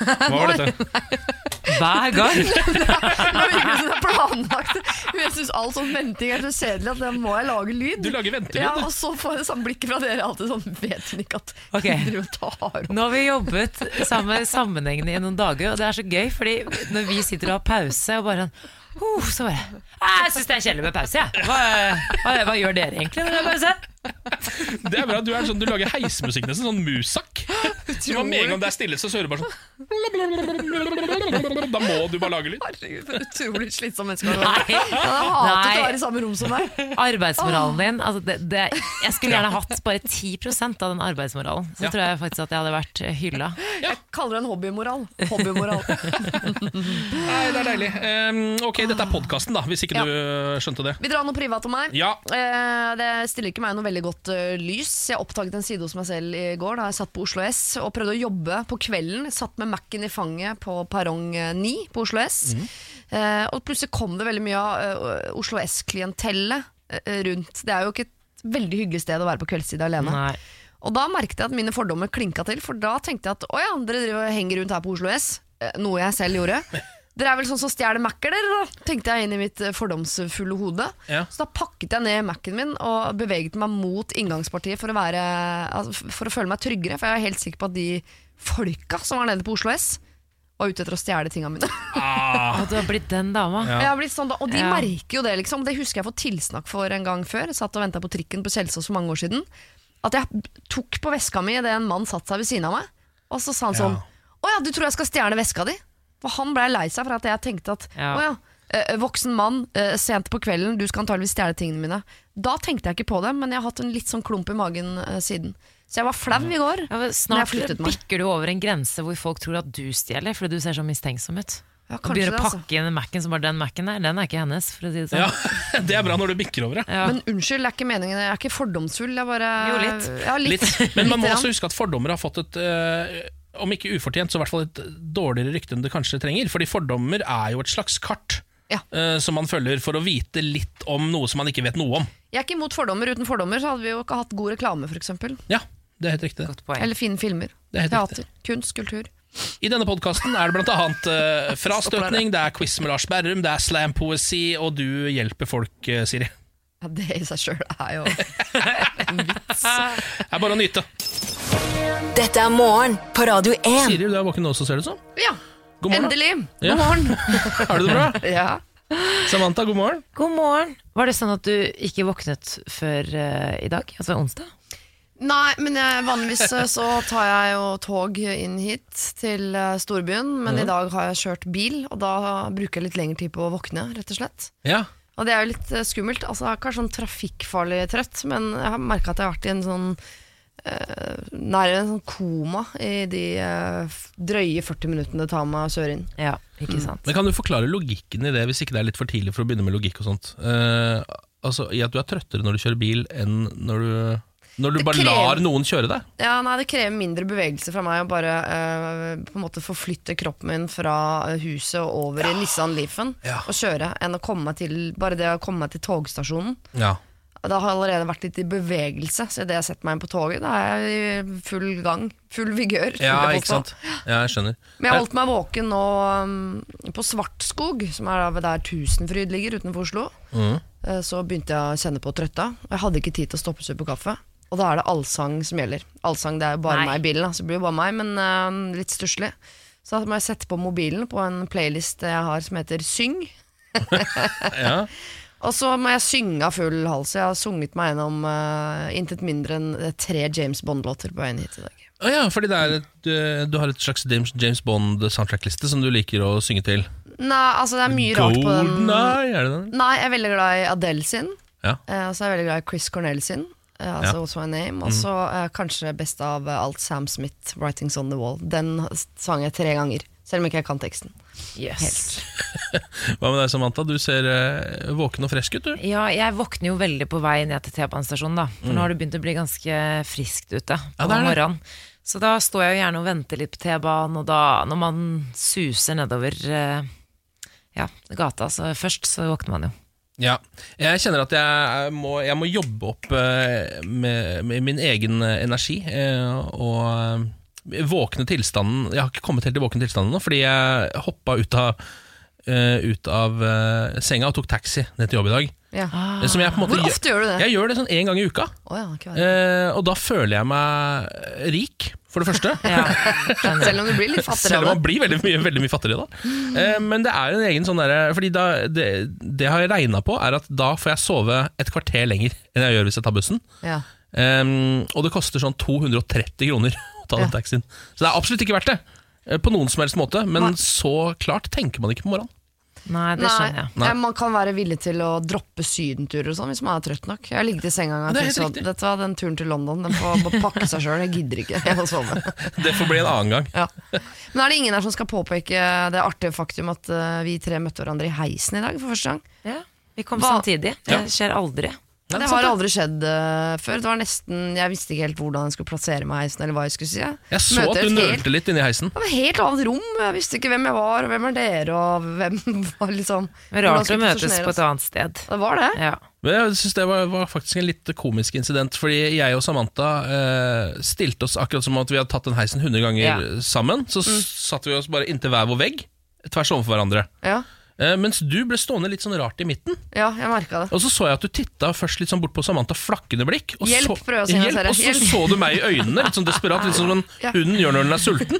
Hva var dette? Hver gang. Det virker som det er planlagt. Jeg syns all sånn venting er så kjedelig at da må jeg lage lyd. Du lager ventelyd, Ja, og så får jeg sånn blikket fra dere alltid sånn Vet hun ikke at okay. hun driver og tar opp? Nå har vi jobbet sammen sammenhengende i noen dager, og det er så gøy, fordi når vi sitter og har pause og bare uh, så bare Jeg syns det er kjedelig med pause, jeg. Hva, hva, hva gjør dere egentlig når det er pause? Det er bra, Du er sånn, du lager heismusikk nesten, sånn musak. Så med en gang det er stille, så hører du bare sånn Da må du bare lage lyd. Herregud, for utrolig slitsom menneske. Nei. Jeg hatet Nei. å være i samme rom som deg. Arbeidsmoralen din altså det, det, Jeg skulle gjerne hatt bare 10% av den arbeidsmoralen. Så Ja. tror jeg faktisk at jeg hadde vært hylla. Jeg kaller det en hobbymoral. Hobbymoral. Nei, det er deilig. Um, ok, dette er podkasten, da, hvis ikke Ja. du uh, skjønte det. Vi drar noe privat om meg. Ja. Uh, det stiller ikke meg noe veldig godt uh, lys. Jeg oppdaget en side hos meg selv i går da jeg satt på Oslo S og prøvde å jobbe på kvelden. Satt med Mac-en i fanget på perrong eh, 9 på Oslo S. Eh, og plutselig kom det veldig mye av eh, Oslo S-klientellet eh, rundt. Det er jo ikke et veldig hyggelig sted å være på kveldstid alene. Nei. Og da merket jeg at mine fordommer klinka til, for da tenkte jeg at å ja, dere henger rundt her på Oslo S, eh, noe jeg selv gjorde. Dere er vel sånn som stjeler Mac-er, dere, da? Tenkte jeg inn i mitt eh, fordomsfulle hode. Ja. Så da pakket jeg ned Mac-en min og beveget meg mot inngangspartiet for å, være, altså, for å føle meg tryggere, for jeg er helt sikker på at de folka som var nede på Oslo S, var ute etter å stjele tinga mine. Ah, du har blitt den dama. Ja. Jeg har blitt sånn da, og de Ja. merker jo det, liksom. Det husker jeg får tilsnakk for en gang før. Jeg satt og venta på trikken på Kjelsås for mange år siden. At jeg tok på veska mi idet en mann satte seg ved siden av meg. Og så sa han sånn Å ja, du tror jeg skal stjele veska di? For han blei lei seg for at jeg tenkte at Ja. Å ja, eh, voksen mann, eh, sent på kvelden, du skal antageligvis stjele tingene mine. Da tenkte jeg ikke på det, men jeg har hatt en litt sånn klump i magen eh, siden. Så jeg var flau i går. Ja, snart bikker du over en grense hvor folk tror at du stjeler, fordi du ser så mistenksom ut. Ja, Og begynner å det, altså. pakke inn Mac-en som bare den Mac-en der, den er ikke hennes, for å si det sånn. ja, Det er bra når du bikker over, ja. Ja. Men unnskyld, det er ikke meningen. Jeg er ikke fordomsfull. Jeg bare Jo, litt. Ja, litt. Litt. Men man må også huske at fordommer har fått et eh, om ikke ufortjent, så i hvert fall et dårligere rykte enn det kanskje trenger. Fordi fordommer er jo et slags kart Ja. uh, som man følger for å vite litt om noe som man ikke vet noe om. Jeg er ikke imot fordommer. Uten fordommer så hadde vi jo ikke hatt god reklame, f.eks. Ja, det er helt riktig. Godt poeng. Eller fine filmer. Det er helt Teater. Kunst, kultur. I denne podkasten er det blant annet uh, frastøtning, det er quiz med Lars Berrum, det er slampoesi, og du hjelper folk, uh, Siri. Ja, Det i seg sjøl er jo en vits. Det er bare å nyte. Dette er morgen på Radio 1. Siri, du er våken nå også, ser det ut som. Ja, God morgen. endelig! Ja. God morgen. Har du det bra? Ja. Samantha, god morgen. God morgen. Var det sånn at du ikke våknet før eh, i dag, altså onsdag? Nei, men jeg, vanligvis eh, så tar jeg jo tog inn hit til eh, storbyen, men i dag har jeg kjørt bil, og da bruker jeg litt lengre tid på å våkne, rett og slett. Ja. Og det er jo litt eh, skummelt. Altså, jeg er ikke sånn trafikkfarlig trøtt, men jeg har merka at jeg har vært i en sånn Nær en sånn koma i de eh, drøye 40 minuttene det tar meg kjøre inn. Ja, ikke sant. Men Kan du forklare logikken i det, hvis ikke det er litt for tidlig for å begynne med logikk og sånt? Uh, altså, I at du er trøttere når du kjører bil enn når du, når du bare krever- lar noen kjøre deg? Ja, nei, Det krever mindre bevegelse fra meg å bare eh, på en måte forflytte kroppen min fra eh, huset og over i Nissan Leafen Ja. og kjøre, enn å komme meg til bare det å komme meg til togstasjonen. Ja. Det har allerede vært litt i bevegelse, så idet jeg setter meg inn på toget, da er jeg i full gang. Full vigør. Ja, ikke sant? Ja, jeg skjønner. Men jeg holdt meg våken nå um, på Svartskog, som er der Tusenfryd ligger utenfor Oslo. Mhm. Eh, Så begynte jeg å kjenne på trøtta. og Jeg hadde ikke tid til å stoppe og på kaffe. Og da er det allsang som gjelder. Allsang det er jo bare Nei. meg i bilen, så det blir jo bare meg, men eh, litt stusslig. Så da må jeg sette på mobilen på en playlist jeg har som heter Syng. Ja. Og så må jeg synge av full hals. Jeg har sunget meg gjennom uh, intet mindre enn eh, tre James Bond-låter på veien hit i dag. Ah, ja, fordi det er et, du, du har et slags James, Bond-soundtrack-liste som du liker å synge til. Nei, altså det er mye rart på den. Nei, er det den? Nei, jeg er veldig glad i Adele sin. Ja. Uh, og så er jeg veldig glad i Chris Cornell sin. altså Ja. What's My Name Og så eh, kanskje best av alt Sam Smith, 'Writings On The Wall'. Den sang jeg tre ganger, selv om ikke jeg kan teksten. Yes. Hva med deg, Samantha? Du ser eh, våken og frisk ut, du. Ja, jeg våkner jo veldig på vei ned til T-banestasjonen, da. For nå har det begynt å bli ganske friskt ute på Mm. Ja, det er det. morgenen. Så da står jeg jo gjerne og venter litt på T-banen, og da, når man suser nedover eh, ja, gata, så først så våkner man jo. Ja. Jeg kjenner at jeg må, jeg må jobbe opp eh, med, med min egen eh, energi eh, og eh, våkne tilstanden Jeg har ikke kommet helt til våkne tilstanden nå, fordi jeg hoppa ut av, uh, ut av uh, senga og tok taxi ned til jobb i dag. Ja. Ah. Måte Hvor ofte gjør du det? Jeg gjør det sånn én gang i uka. Oh, ja, uh. Og da føler jeg meg rik, for det første. Ja. Selv om du blir litt fattigere Selv om man blir veldig mye, veldig mye fattigere da. Uh, men det er en egen sånn derre Fordi da, det, det har jeg regna på, er at da får jeg sove et kvarter lenger enn jeg gjør hvis jeg tar bussen. Ja. Um, og det koster sånn 230 kroner å ta den Ja. taxien. Så det er absolutt ikke verdt det. eh, På noen som helst måte, men Nei. så klart tenker man ikke på morgenen. Nei, det skjønner jeg. Nei. man kan være villig til å droppe sydenturer og sånn hvis man er trøtt nok. Jeg har ligget i senga en gang og er tenkt sånn. Dette var den turen til London, den får bare pakke seg sjøl. Jeg gidder ikke, jeg sove. Det får bli en annen gang. Ja. Men er det ingen her som skal påpeke det artige faktum at eh, vi tre møtte hverandre i heisen i dag for første gang? Ja, vi kom Hva- samtidig. Det skjer aldri. Ja, det har aldri skjedd uh, før. Det var nesten, Jeg visste ikke helt hvordan jeg skulle plassere meg i heisen, eller hva jeg skulle si. Jeg så Møter at du nølte helt- litt inni heisen. Det var helt annet rom. Jeg visste ikke hvem jeg var, og hvem er dere, og hvem var liksom Men rart å møtes på et annet sted. Det var det. Ja. Men jeg synes det var, var faktisk en litt komisk incident, fordi jeg og Samantha eh, stilte oss akkurat som at vi hadde tatt den heisen 100 ganger Ja. sammen. Så Mm. satte vi oss bare inntil hver vår vegg, tvers overfor hverandre. Ja, mens du ble stående litt sånn rart i midten. ja jeg merka det. Og så så jeg at du titta først litt sånn bort på Samantha, flakkende blikk. Og Hjelp, så, prøv å signalisere. Hjelp, og så Hjelp. så du meg i øynene, litt sånn desperat, litt sånn en Ja. hund gjør når den er sulten.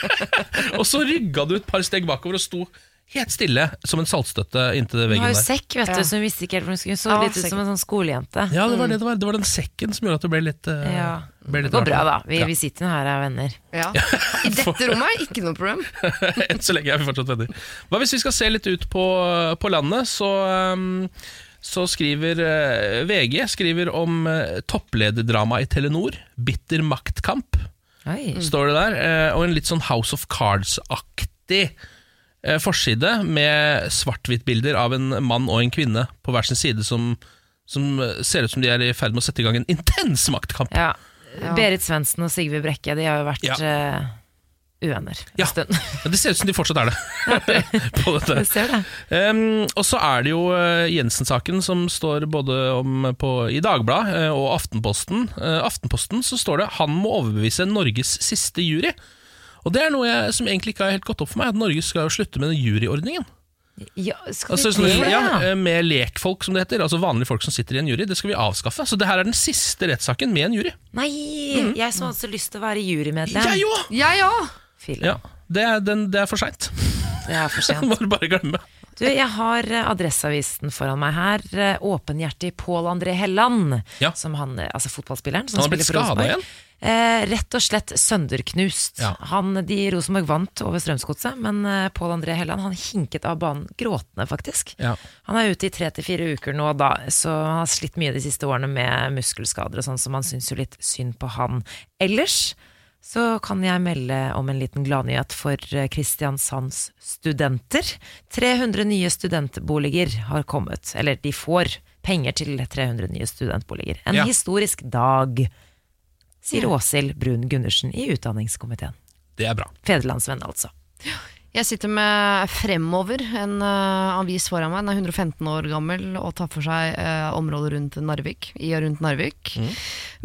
og så rygga du et par steg bakover og sto helt stille som en saltstøtte inntil Hun har jo sekk, vet du, Ja. så hun visste ikke helt hvor hun skulle. Så Ja, litt ut som en sånn skolejente. Ja, det var, det, det, var, det var den sekken som gjorde at det ble litt, uh, Ja. ble litt Det går rart. bra, da. Vi, Ja. vi sitter jo her og er venner. Ja. I dette rommet er ikke noe problem. Enn så lenge er vi fortsatt venner. Hva hvis vi skal se litt ut på, på landet, så, um, så skriver eh, VG skriver om uh, topplederdrama i Telenor. Bitter maktkamp, Oi. står det der. eh, og en litt sånn House of Cards-aktig eh, forside med svart-hvitt-bilder av en mann og en kvinne på hver sin side som, som eh, ser ut som de er i ferd med å sette i gang en intens maktkamp. Ja. Ja. Berit Svendsen og Sigve Brekke, de har jo vært Ja. uh, uvenner Ja. en stund. Ja, det ser ut som de fortsatt er det. på dette. Jeg ser det. Um, og så er det jo Jensen-saken som står både om på, i Dagbladet eh, og Aftenposten. Uh, Aftenposten så står det 'Han må overbevise Norges siste jury'. Og det er noe jeg, som egentlig ikke har helt gått opp for meg, at Norge skal jo slutte med den juryordningen. Ja, skal Altså, vi sånn, det? ja, eh, Med lekfolk, som det heter. Altså vanlige folk som sitter i en jury. Det skal vi avskaffe. Så det her er den siste rettssaken med en jury. Nei, jeg som hadde så lyst til å være jurymedlem. Jeg òg! Jeg òg! Ja, det er, den, det er for seint. Det er for sent. må du bare glemme. Du, jeg har eh, Adresseavisen foran meg her. Eh, Åpenhjertig Pål André Helland, Ja. som han, altså fotballspilleren. Som Han har blitt skada igjen. Eh, rett og slett sønderknust. Ja. Han, de Rosenborg vant over Strømsgodset, men eh, Pål André Helland han hinket av banen gråtende, faktisk. Ja. Han er ute i tre til fire uker nå, da, så han har slitt mye de siste årene med muskelskader og sånn, så man syns jo litt synd på han. Ellers så kan jeg melde om en liten gladnyhet for eh, Kristiansands studenter. 300 nye studentboliger har kommet, eller de får penger til 300 nye studentboliger. En Ja. historisk dag, sier Åshild Brun Gundersen i utdanningskomiteen. Det er bra. Fedrelandsvenn, altså. Jeg sitter med Fremover, en uh, avis foran meg. Den er 115 år gammel og tar for seg uh, området rundt Narvik. I og rundt Narvik.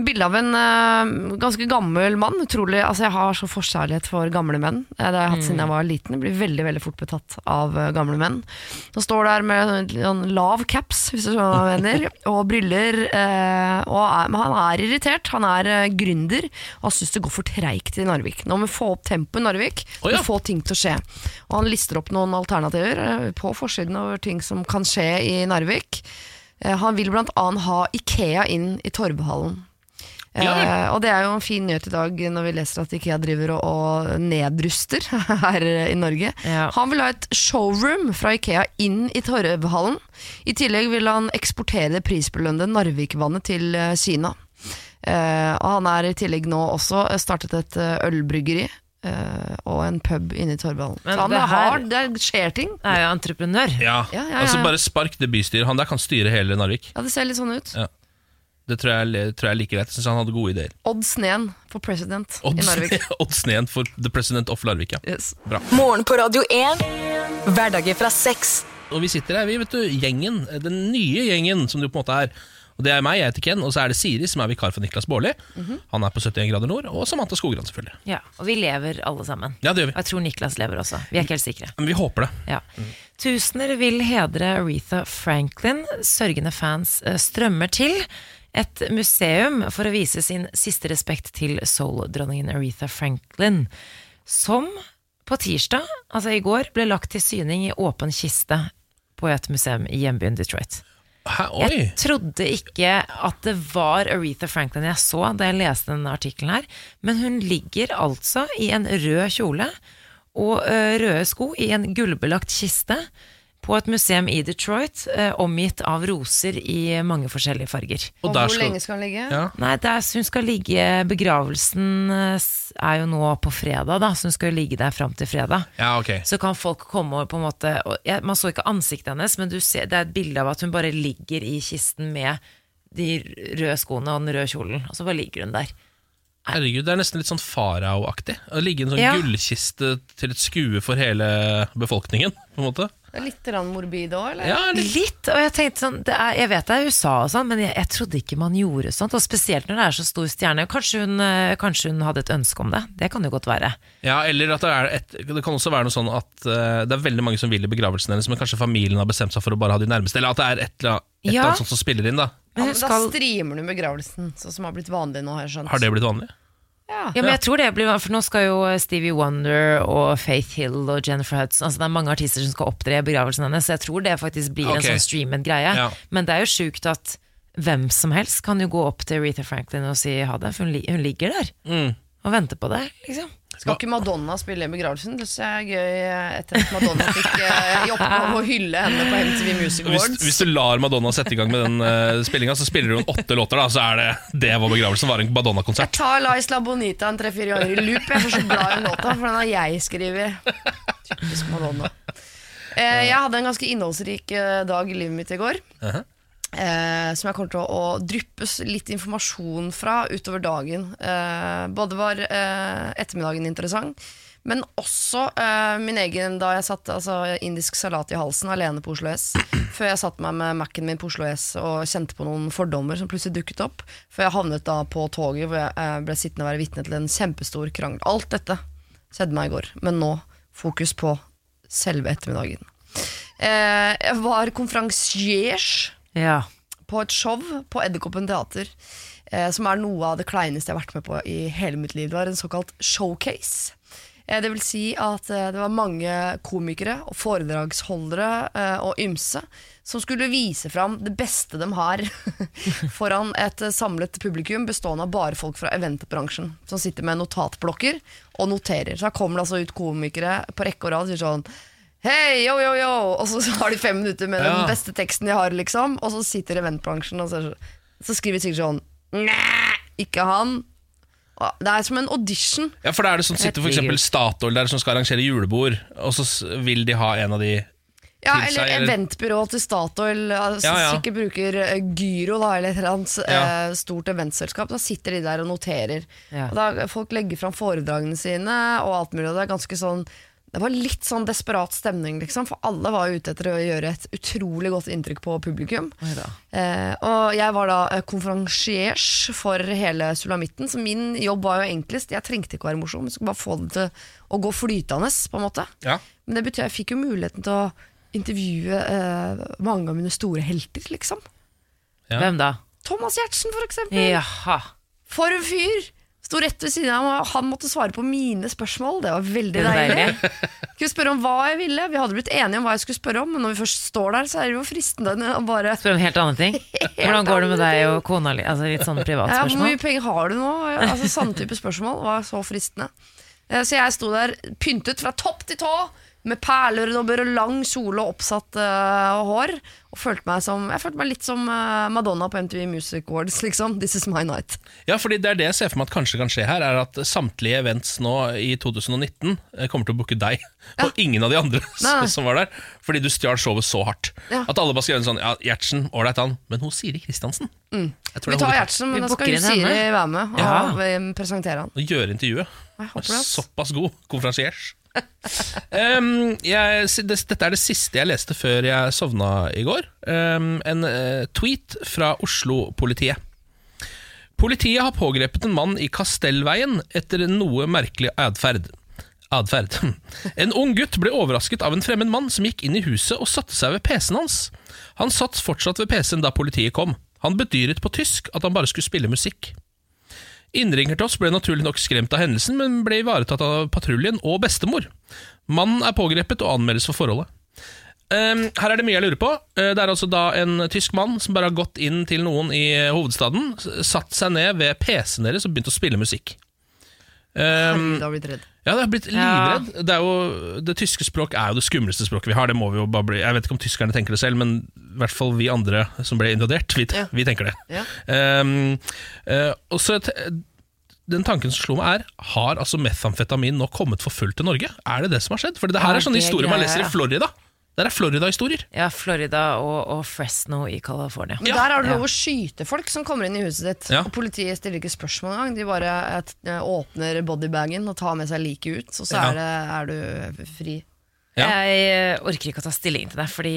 Bilde av en uh, ganske gammel mann. Utrolig, altså Jeg har så forkjærlighet for gamle menn. Det har jeg hatt siden jeg var liten. Jeg blir veldig veldig fort betatt av gamle menn. Han står der med sånn lav caps, hvis du skjønner hva jeg mener, og briller. og er, han er irritert. Han er uh, gründer og syns det går for treigt i Narvik. Nå må vi få opp tempoet i Narvik Å, ja. få ting til å skje. Og han lister opp noen alternativer eh, på forsiden over ting som kan skje i Narvik. Eh, Han vil annet ha Ikea inn i Torvhallen. Ja. Eh, og det er jo en fin nyhet i dag når vi leser at Ikea driver og, og nedruster her i Norge. Ja. Han vil ha et showroom fra Ikea inn i Torvhallen. I tillegg vil han eksportere det prisbelønnede Narvikvannet til eh, Kina. Eh, og han er i tillegg nå også startet et ølbryggeri eh, og en pub inne i Torvhallen. Men Så han det her- har, det skjer ting. Er jo entreprenør. Ja, Ja, ja, ja. altså Bare spark det bystyret. Han der kan styre hele Narvik. Ja, det ser litt sånn ut. Ja. Det tror jeg, tror jeg er like greit. Jeg synes han hadde gode ideer. Odd Sneen for president i Narvik. Odd Sneen for The President of Larvik, ja. Yes. Bra. Morgen på Radio 1. Hverdager fra sex. Og vi sitter her, vi, vet du, gjengen. Den nye gjengen, som det jo på en måte er. Og Det er meg, jeg heter Ken, og så er det Siri, som er vikar for Niklas Baarli. Han er på 71 grader nord, og Samantha Skogran, selvfølgelig. Ja, og vi lever alle sammen. Ja, det gjør vi. Og jeg tror Niklas lever også. Vi er ikke helt sikre. Men vi håper det. Ja. Tusener vil hedre Aretha Franklin. Sørgende fans eh, strømmer til et museum for å vise sin siste respekt til soul-dronningen Aretha Franklin, som på tirsdag, altså i går, ble lagt til syning i åpen kiste på et museum i hjembyen Detroit. Jeg trodde ikke at det var Aretha Franklin jeg så da jeg leste denne artikkelen her, men hun ligger altså i en rød kjole og røde sko i en gullbelagt kiste på et museum i Detroit, eh, omgitt av roser i mange forskjellige farger. Og, der hvor lenge skal hun ligge? Ja. Nei, der hun skal ligge Begravelsen er jo nå på fredag, da, så hun skal jo ligge der fram til fredag. ja, ok. Så kan folk komme og på en måte og jeg, Man så ikke ansiktet hennes, men du ser, det er et bilde av at hun bare ligger i kisten med de røde skoene og den røde kjolen, og så bare ligger hun der. Herregud, Det er nesten litt sånn farao-aktig. Å ligge i en sånn Ja. gullkiste til et skue for hele befolkningen. på en måte litt morbid òg, eller? Ja, litt. Litt, og jeg tenkte sånn det er, Jeg vet det er USA og sånn, men jeg, jeg trodde ikke man gjorde sånt. Og spesielt når det er så stor stjerne. Kanskje hun, eh, kanskje hun hadde et ønske om det. Det kan jo godt være. Ja, eller at det er et Det kan også være noe sånn at uh, det er veldig mange som vil i begravelsen hennes, men kanskje familien har bestemt seg for å bare ha de nærmeste. Eller at det er et eller annet, et eller annet sånt som spiller inn. Da Ja, Men Da streamer du begravelsen, sånn som har blitt vanlig nå, har jeg skjønt. Har det blitt vanlig? Ja. ja, men jeg tror det blir For nå skal jo Stevie Wonder og Faith Hill og Jennifer Hudson Altså Det er mange artister som skal opptre i begravelsen hennes, så jeg tror det faktisk blir okay. en sånn streamed greie. Ja. Men det er jo sjukt at hvem som helst kan jo gå opp til Aretha Franklin og si ha det, for hun, hun ligger der Mm. og venter på det, liksom. Skal ikke Madonna spille i begravelsen? Det synes jeg gøy etter at Madonna fikk eh, i oppgave å hylle henne på MTV Music Awards. hvis du lar Madonna sette i gang med den uh, spillinga, så spiller hun åtte låter, da, så er det det var begravelsen. var en Jeg Madonna-konsert. tar La Isla Bonita en tre-fire ganger i loop. Jeg er så glad i den låta, for den har jeg skrevet. Typisk Madonna. Eh, jeg hadde en ganske innholdsrik eh, dag i livet mitt i går. Mhm. Eh, som jeg kommer til å, å dryppe litt informasjon fra utover dagen. Eh, både var eh, ettermiddagen interessant, men også eh, min egen da jeg satt altså, indisk salat i halsen alene på Oslo S. Før jeg satte meg med Mac-en min på Oslo S og kjente på noen fordommer som plutselig dukket opp. Før jeg havnet da på toget hvor jeg eh, ble sittende og være vitne til en kjempestor krangel. Alt dette skjedde meg i går, men nå fokus på selve ettermiddagen. Eh, jeg var konferansier Ja. på et show på Edderkoppen teater. Eh, som er noe av det kleineste jeg har vært med på i hele mitt liv. Det var en såkalt showcase. Eh, det vil si at eh, det var mange komikere og foredragsholdere eh, og ymse som skulle vise fram det beste de har foran et samlet publikum bestående av bare folk fra eventbransjen som sitter med notatblokker og noterer. Så her kommer det altså ut komikere på rekke og rad og sier sånn Hei, yo, yo, yo! Og så har de fem minutter med Ja. den beste teksten de har, liksom. Og så sitter eventbransjen og så, så skriver de sikkert sånn Nei, ikke han. Og Det er som en audition. Ja, for da er det sånn sitter for eksempel Statoil der som skal arrangere julebord, og så s- vil de ha en av de Ja, Til eller seg, eller- eventbyrå til Statoil, altså, Ja, ja. sikkert bruker eh, Gyro da, eller et eller annet Ja. eh, stort eventselskap. Da sitter de der og noterer. Ja. Og da Folk legger fram foredragene sine og alt mulig. Og det er ganske sånn det var litt sånn desperat stemning, liksom, for alle var ute etter å gjøre et utrolig godt inntrykk på publikum. Eh, og jeg var da eh, konferansiers for hele sulamitten, så min jobb var jo enklest. Jeg trengte ikke å være morsom, jeg skulle bare få det til å gå flytende. på en måte Ja. Men det betyr jeg fikk jo muligheten til å intervjue eh, mange av mine store helter, liksom. Ja. Hvem da? Thomas Giertsen, for eksempel. Jaha. For en fyr! Sto rett ved siden av meg, og han måtte svare på mine spørsmål. Det var veldig deilig. Kunne spørre om hva jeg ville. Vi hadde blitt enige om hva jeg skulle spørre om, men når vi først står der, så er det jo fristende å bare Spør om helt andre ting. Hvordan går det med deg og kona? Altså litt sånn Ja, hvor mye penger har du nå? Altså, Sånne type spørsmål var så fristende. Eh, Så jeg sto der pyntet fra topp til tå, med perleøredobber og lang kjole og oppsatt eh, hår. Og følte meg som, jeg følte meg litt som uh, Madonna på MTV Music Awards, liksom. This is my night. Ja, fordi det er det jeg ser for meg at kanskje kan skje her, er at samtlige events nå i 2019 eh, kommer til å booke deg, og ingen av de andre Nei. som var der. Fordi du stjal showet så hardt. Ja. At alle bare skrev en sånn Ja, Gjertsen, ålreit han, men hun Siri Kristiansen Mm. tror Vi tar Gjertsen, men da skal hun. Siri være med og Ja. presentere han. Og gjøre intervjuet. Såpass god konferansiers. Em, jeg, det, dette er det siste jeg leste før jeg sovna i går. Um, en uh, tweet fra Oslo-politiet. Politiet har pågrepet en mann i Kastellveien etter noe merkelig atferd. Atferd. En ung gutt ble overrasket av en fremmed mann som gikk inn i huset og satte seg ved PC-en hans. Han satt fortsatt ved PC-en da politiet kom. Han bedyret på tysk at han bare skulle spille musikk. Innringer til oss ble naturlig nok skremt av hendelsen, men ble ivaretatt av patruljen og bestemor. Mannen er pågrepet og anmeldes for forholdet. Um, her er det mye jeg lurer på. Uh, det er altså da en tysk mann som bare har gått inn til noen i hovedstaden, satt seg ned ved PC-en deres og begynt å spille musikk. Ehm, Herregud, jeg har blitt redd. ja, det har blitt Ja. livredd. Det, er jo, det tyske språk er jo det skumleste språket vi har. Det må vi jo bare bli Jeg vet ikke om tyskerne tenker det selv, men i hvert fall vi andre som ble invadert, vi, Ja. vi tenker det. Ja. Um, uh, og så Den tanken som slo meg, er Har altså metamfetamin nå kommet for fullt til Norge? Er det det som har skjedd? For det her er sånne det historier man leser ja. i Florida. Der er Florida-historier. Ja, Florida og, og Fresno i California. Men der har du lov å skyte folk som kommer inn i huset ditt. Ja. Og politiet stiller ikke spørsmål engang. De bare et, åpner bodybagen og tar med seg liket ut, og så Ja. er, det, er du fri. Ja. Jeg orker ikke å ta stilling til det, fordi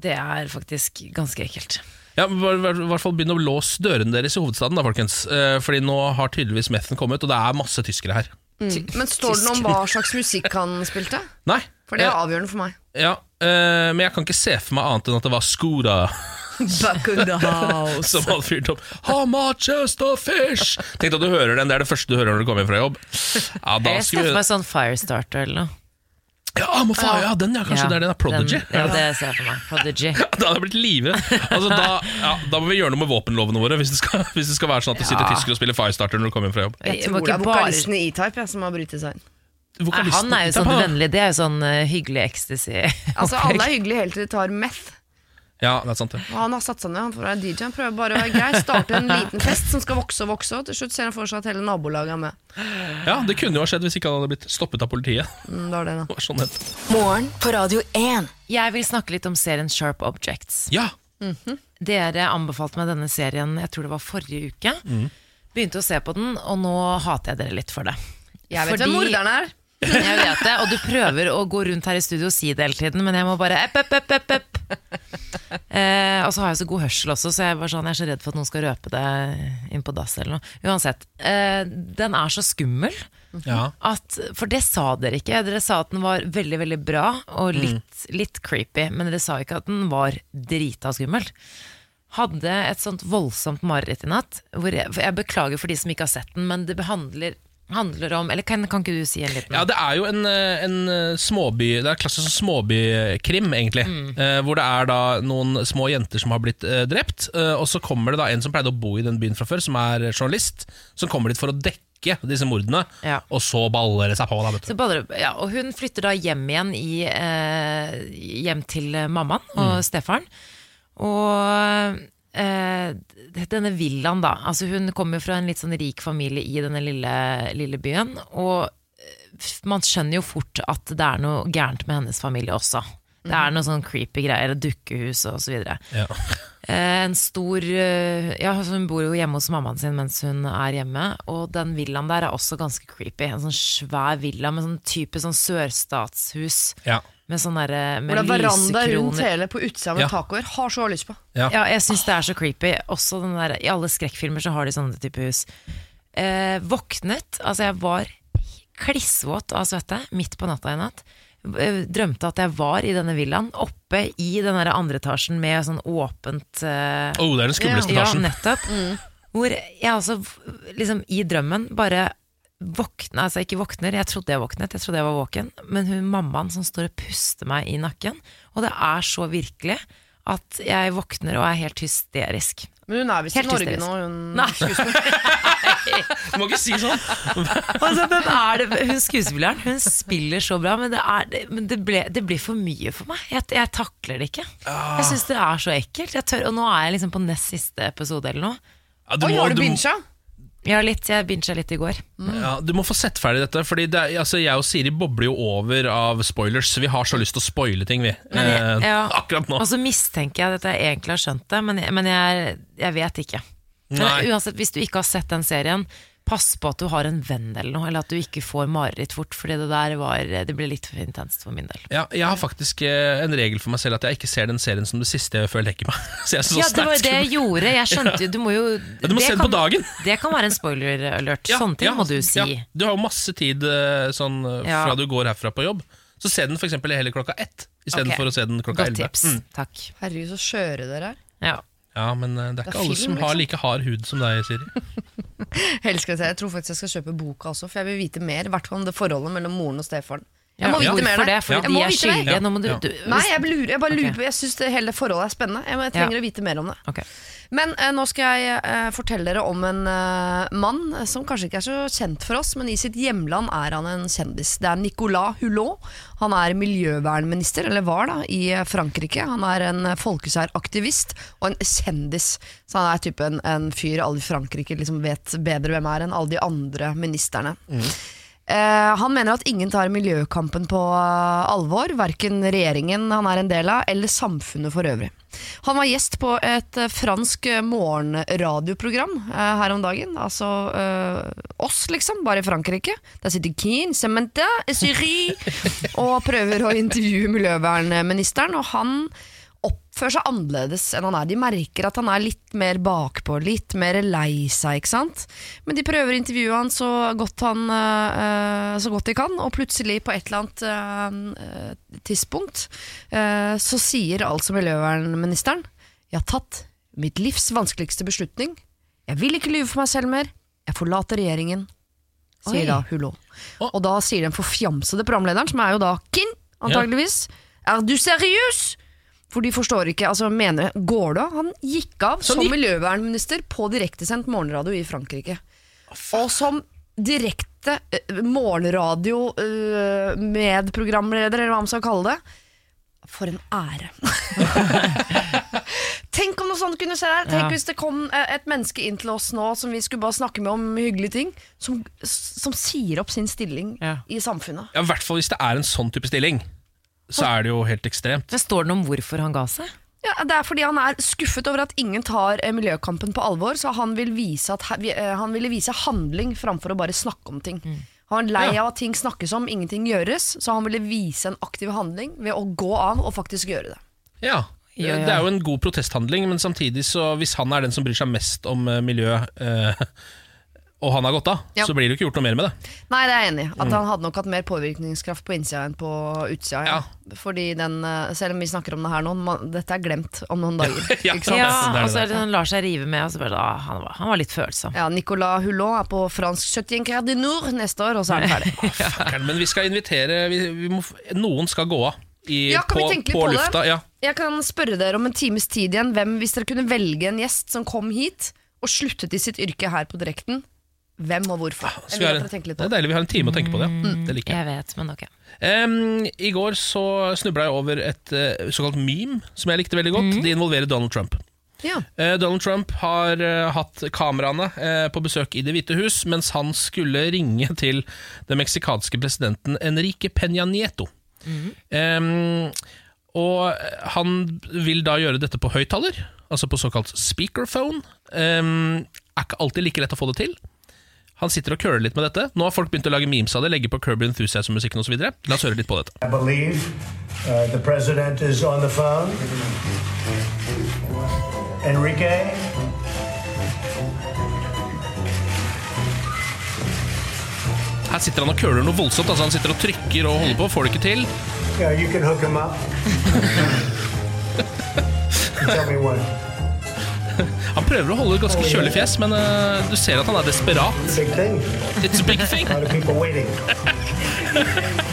det er faktisk ganske ekkelt. Ja, I hvert- fall begynn å låse dørene deres i hovedstaden, da, folkens. Eh, Fordi nå har tydeligvis methen kommet, og det er masse tyskere her. Men står det noe om hva slags musikk han spilte? Nei. For det er avgjørende for meg. Ja, eh, men jeg kan ikke se for meg annet enn at det var Skoda Back in the house. som hadde fyrt opp How much is the fish? Tenk at du hører den, det er det første du hører når du kommer hjem fra jobb. Ja, da Jeg ser for meg sånn Firestarter eller noe. Ja, I'm a fire, ja, den ja, kanskje det er den er Prodigy. Den, ja, det ser jeg for meg. Prodigy. Da hadde jeg blitt livredd. Altså, da, ja, da må vi gjøre noe med våpenlovene våre, hvis det skal, hvis det skal være sånn at det sitter Ja. tyskere og spiller Firestarter når du kommer hjem fra jobb. Jeg tror det er vokalisten i E-Type ja, som har brytet seg inn. Nei, Vokalisten- Han er jo sånn vennlig. Det er jo sånn uh, hyggelig ecstasy. Altså Alle er hyggelige helt til de tar meth. Ja, det er sant det. Og han har satt seg ned, han får være DJ. Han prøver bare å være grei, starte en liten fest som skal vokse og vokse, og til slutt ser han for seg at hele nabolaget er med. Ja, Det kunne jo ha skjedd hvis ikke han hadde blitt stoppet av politiet. Mm, det var det da. Det var sånn det. Morgen på Radio 1. Jeg vil snakke litt om serien Sharp Objects. Ja, Dere anbefalte meg denne serien, jeg tror det var forrige uke. Begynte å se på den, og nå hater jeg dere litt for det. Jeg vet Fordi- hvem morderen er. Jeg vet det, og du prøver å gå rundt her i studio og si det hele tiden, men jeg må bare epp, epp, epp, epp, epp. Eh, og så har jeg så god hørsel også, så jeg, er sånn, jeg er så redd for at noen skal røpe det inn på dass eller noe. Uansett, eh, den er så skummel. ja. At, for det sa dere ikke. Dere sa at den var veldig veldig bra og litt, litt creepy, men dere sa ikke at den var drita skummel. Hadde et sånt voldsomt mareritt i natt. Hvor jeg, jeg beklager for de som ikke har sett den, men det behandler handler om Eller kan, kan ikke du si en liten Ja, det er jo en, eh, en eh, småby Det er klassisk sånn småbykrim, egentlig. Eh, hvor det er da noen små jenter som har blitt eh, drept. Eh, og så kommer det da en som pleide å bo i den byen fra før, som er journalist. Som kommer dit for å dekke disse mordene. Ja. Og så baller det seg på. Da, vet du. Så baller ja, og hun flytter da hjem igjen i, hjem til mammaen og stefaren. Og eh, denne villaen, da. Altså hun kommer jo fra en litt sånn rik familie i denne lille, lille byen. Og eh, man skjønner jo fort at det er noe gærent med hennes familie også. Det er noe sånn creepy greier, dukkehus og så videre. Ja. Eh, En stor Ja, altså hun bor jo hjemme hos mammaen sin mens hun er hjemme. Og den villaen der er også ganske creepy. En sånn svær villa med sånn type sånn sørstatshus. Ja. Med sånn derre Hvor med det er veranda rundt hele på utsida med Ja. tacoer. Har så lyst på. Ja. Ja, jeg syns det er så creepy. Også den der, I alle skrekkfilmer så har de sånne type hus. Eh, våknet Altså, jeg var klissvåt av svette midt på natta i natt. Eh, Drømte at jeg var i denne villaen, oppe i den der andre etasjen med sånn åpent eh, Oh, det er den skumleste Ja, etasjen. nettopp. Hvor jeg altså liksom i drømmen bare våkner, altså ikke våkner, jeg trodde jeg våknet, jeg trodde jeg var våken, men hun mammaen som står og puster meg i nakken, og det er så virkelig at jeg våkner og er helt hysterisk. Men hun er visst i Norge hysterisk. nå, hun Nei. Du må ikke si sånn! Altså, den er det, hun skuespilleren, hun spiller så bra, men det, er, det, men det, ble, det blir for mye for meg. Jeg, jeg takler det ikke. Jeg syns det er så ekkelt. Jeg tør, og nå er jeg liksom på nest siste episode eller noe. Ja, du, Oi, må, har du du, bincha? Ja, litt, jeg bincha litt i går. ja, du må få sett ferdig dette. Fordi det, altså, Jeg og Siri bobler jo over av spoilers, vi har så lyst til å spoile ting, vi. Jeg- Eh, ja. Akkurat nå. Og så mistenker jeg at jeg egentlig har skjønt det, men jeg, men jeg, jeg vet ikke. Men Nei. uansett, hvis du ikke har sett den serien, pass på at du har en venn eller noe, eller at du ikke får mareritt fort, fordi det der var Det ble litt for intenst for min del. Ja, jeg har faktisk eh, en regel for meg selv at jeg ikke ser den serien som det siste før jeg legger meg. Så jeg er så Ja, det var jo det jeg gjorde. Jeg skjønte jo Du må jo Ja, du må det se den på dagen. Det kan være en spoiler alert. Ja, Sånne ting ja, må du si. Ja. Du har jo masse tid eh, sånn, eh, Ja. fra du går herfra på jobb. Så se den eksempel heller klokka ett, istedenfor for å se den klokka Godt elleve. tips. Mm. Takk. Herregud, så skjøre dere er. Ja. Ja, men eh, det er Det er ikke alle film, som har liksom. like hard hud som deg, Siri. Helst skal jeg si, Jeg tror faktisk jeg skal kjøpe boka også, for jeg vil vite mer. I hvert fall om det forholdet mellom moren og stefaren. Jeg må vite mer det? Må de er skyldige. Nå må du, du Nei, jeg lurer, jeg bare lurer på på Jeg syns hele forholdet er spennende. Jeg, jeg trenger Ja. å vite mer om det. Okay. Men eh, nå skal jeg eh, fortelle dere om en eh, mann eh, som kanskje ikke er så kjent for oss, men i sitt hjemland er han en kjendis. Det er Nicolas Hulot. Han er miljøvernminister, eller var da, i eh, Frankrike. Han er en eh, folkesæraktivist og en kjendis. Så han er typen en, en fyr alle i Frankrike liksom vet bedre hvem er enn alle de andre ministerne. Eh, han mener at ingen tar miljøkampen på eh, alvor, verken regjeringen han er en del av, eller samfunnet for øvrig. Han var gjest på et eh, fransk eh, morgenradioprogram eh, her om dagen. Altså eh, oss, liksom, bare i Frankrike. Der sitter Keane, Cementa, Syri og prøver å intervjue miljøvernministeren, og han oppfører seg annerledes enn han er. De merker at han er litt mer bakpå, litt mer lei seg, ikke sant. Men de prøver å intervjue han så godt, han, uh, så godt de kan, og plutselig på et eller annet uh, tidspunkt uh, så sier altså miljøvernministeren Jeg har tatt mitt livs vanskeligste beslutning. Jeg vil ikke lyve for meg selv mer. Jeg forlater regjeringen, sier Oi. da Hulot. Og da sier den forfjamsede programlederen, som er jo da Kin, antageligvis, Er du seriøs? For de forstår ikke, altså mener Går det? Han gikk av som, som miljøvernminister på direktesendt morgenradio i Frankrike. Og som direkte uh, morgenradio-medprogramleder, medprogramleder, eller hva man skal kalle det. For en ære. Tenk om noe sånt kunne skje. Tenk Ja. hvis det kom eh, et menneske inn til oss nå som vi skulle bare snakke med om hyggelige ting, som, som sier opp sin stilling Ja. i samfunnet. Ja, I hvert fall hvis det er en sånn type stilling. Så er det jo helt ekstremt. Men Står det noe om hvorfor han ga seg? Ja, Det er fordi han er skuffet over at ingen tar eh, miljøkampen på alvor, så han, vil vise at, he- eh, han ville vise handling framfor å bare snakke om ting. Han er lei Ja. av at ting snakkes om, ingenting gjøres, så han ville vise en aktiv handling ved å gå av og faktisk gjøre det. Ja, Ja, ja. Det er jo en god protesthandling, men samtidig så hvis han er den som bryr seg mest om eh, miljø, eh, og han har gått av, Ja. så blir det jo ikke gjort noe mer med det. Nei, det er jeg enig i. At han hadde nok hatt mer påvirkningskraft på innsida enn på utsida. Ja. Fordi den, eh, selv om vi snakker om det her nå, man, dette er glemt om noen dager. Ja. Ikke sant? Ja, det det og så er det han lar seg rive med. Og så bare, ah, han, var, han var litt følsom. Ja, Nicolas Hulot er på fransk 71 Grad Nord neste år, og så er han ferdig. oh, men vi skal invitere vi, vi må, Noen skal gå av i, Ja, kan vi tenke litt på, på det? lufta. Ja. Jeg kan spørre dere om en times tid igjen hvem, Hvis dere kunne velge en gjest som kom hit og sluttet i sitt yrke her på direkten, hvem og hvorfor? Skal vi ha en- det er deilig, vi har en time å tenke på det. Det liker jeg. Jeg vet, men ok. Em, I går så snubla jeg over et eh, såkalt meme som jeg likte veldig godt. Det involverer Donald Trump. Ja. Eh, Donald Trump har eh, hatt kameraene eh, på besøk i Det hvite hus mens han skulle ringe til den meksikanske presidenten Enrique Peña Nieto. Em, og han vil da gjøre dette på høyttaler, altså på såkalt speakerphone. Em, er ikke alltid like lett å få det til. Han sitter og køler litt med dette. Nå har folk begynt å lage memes av det, legge på Kirby Enthusiasm-musikken osv. La oss høre litt på dette. I believe uh, the president is on the phone. Enrique? Her sitter han og køler noe voldsomt. Altså han sitter og trykker og holder på, får det ikke til. Yeah, you can hook him up. Tell me when. Han prøver å holde et ganske kjølig fjes, men eh, du ser at han er desperat. Big thing. It's a big thing. Waiting.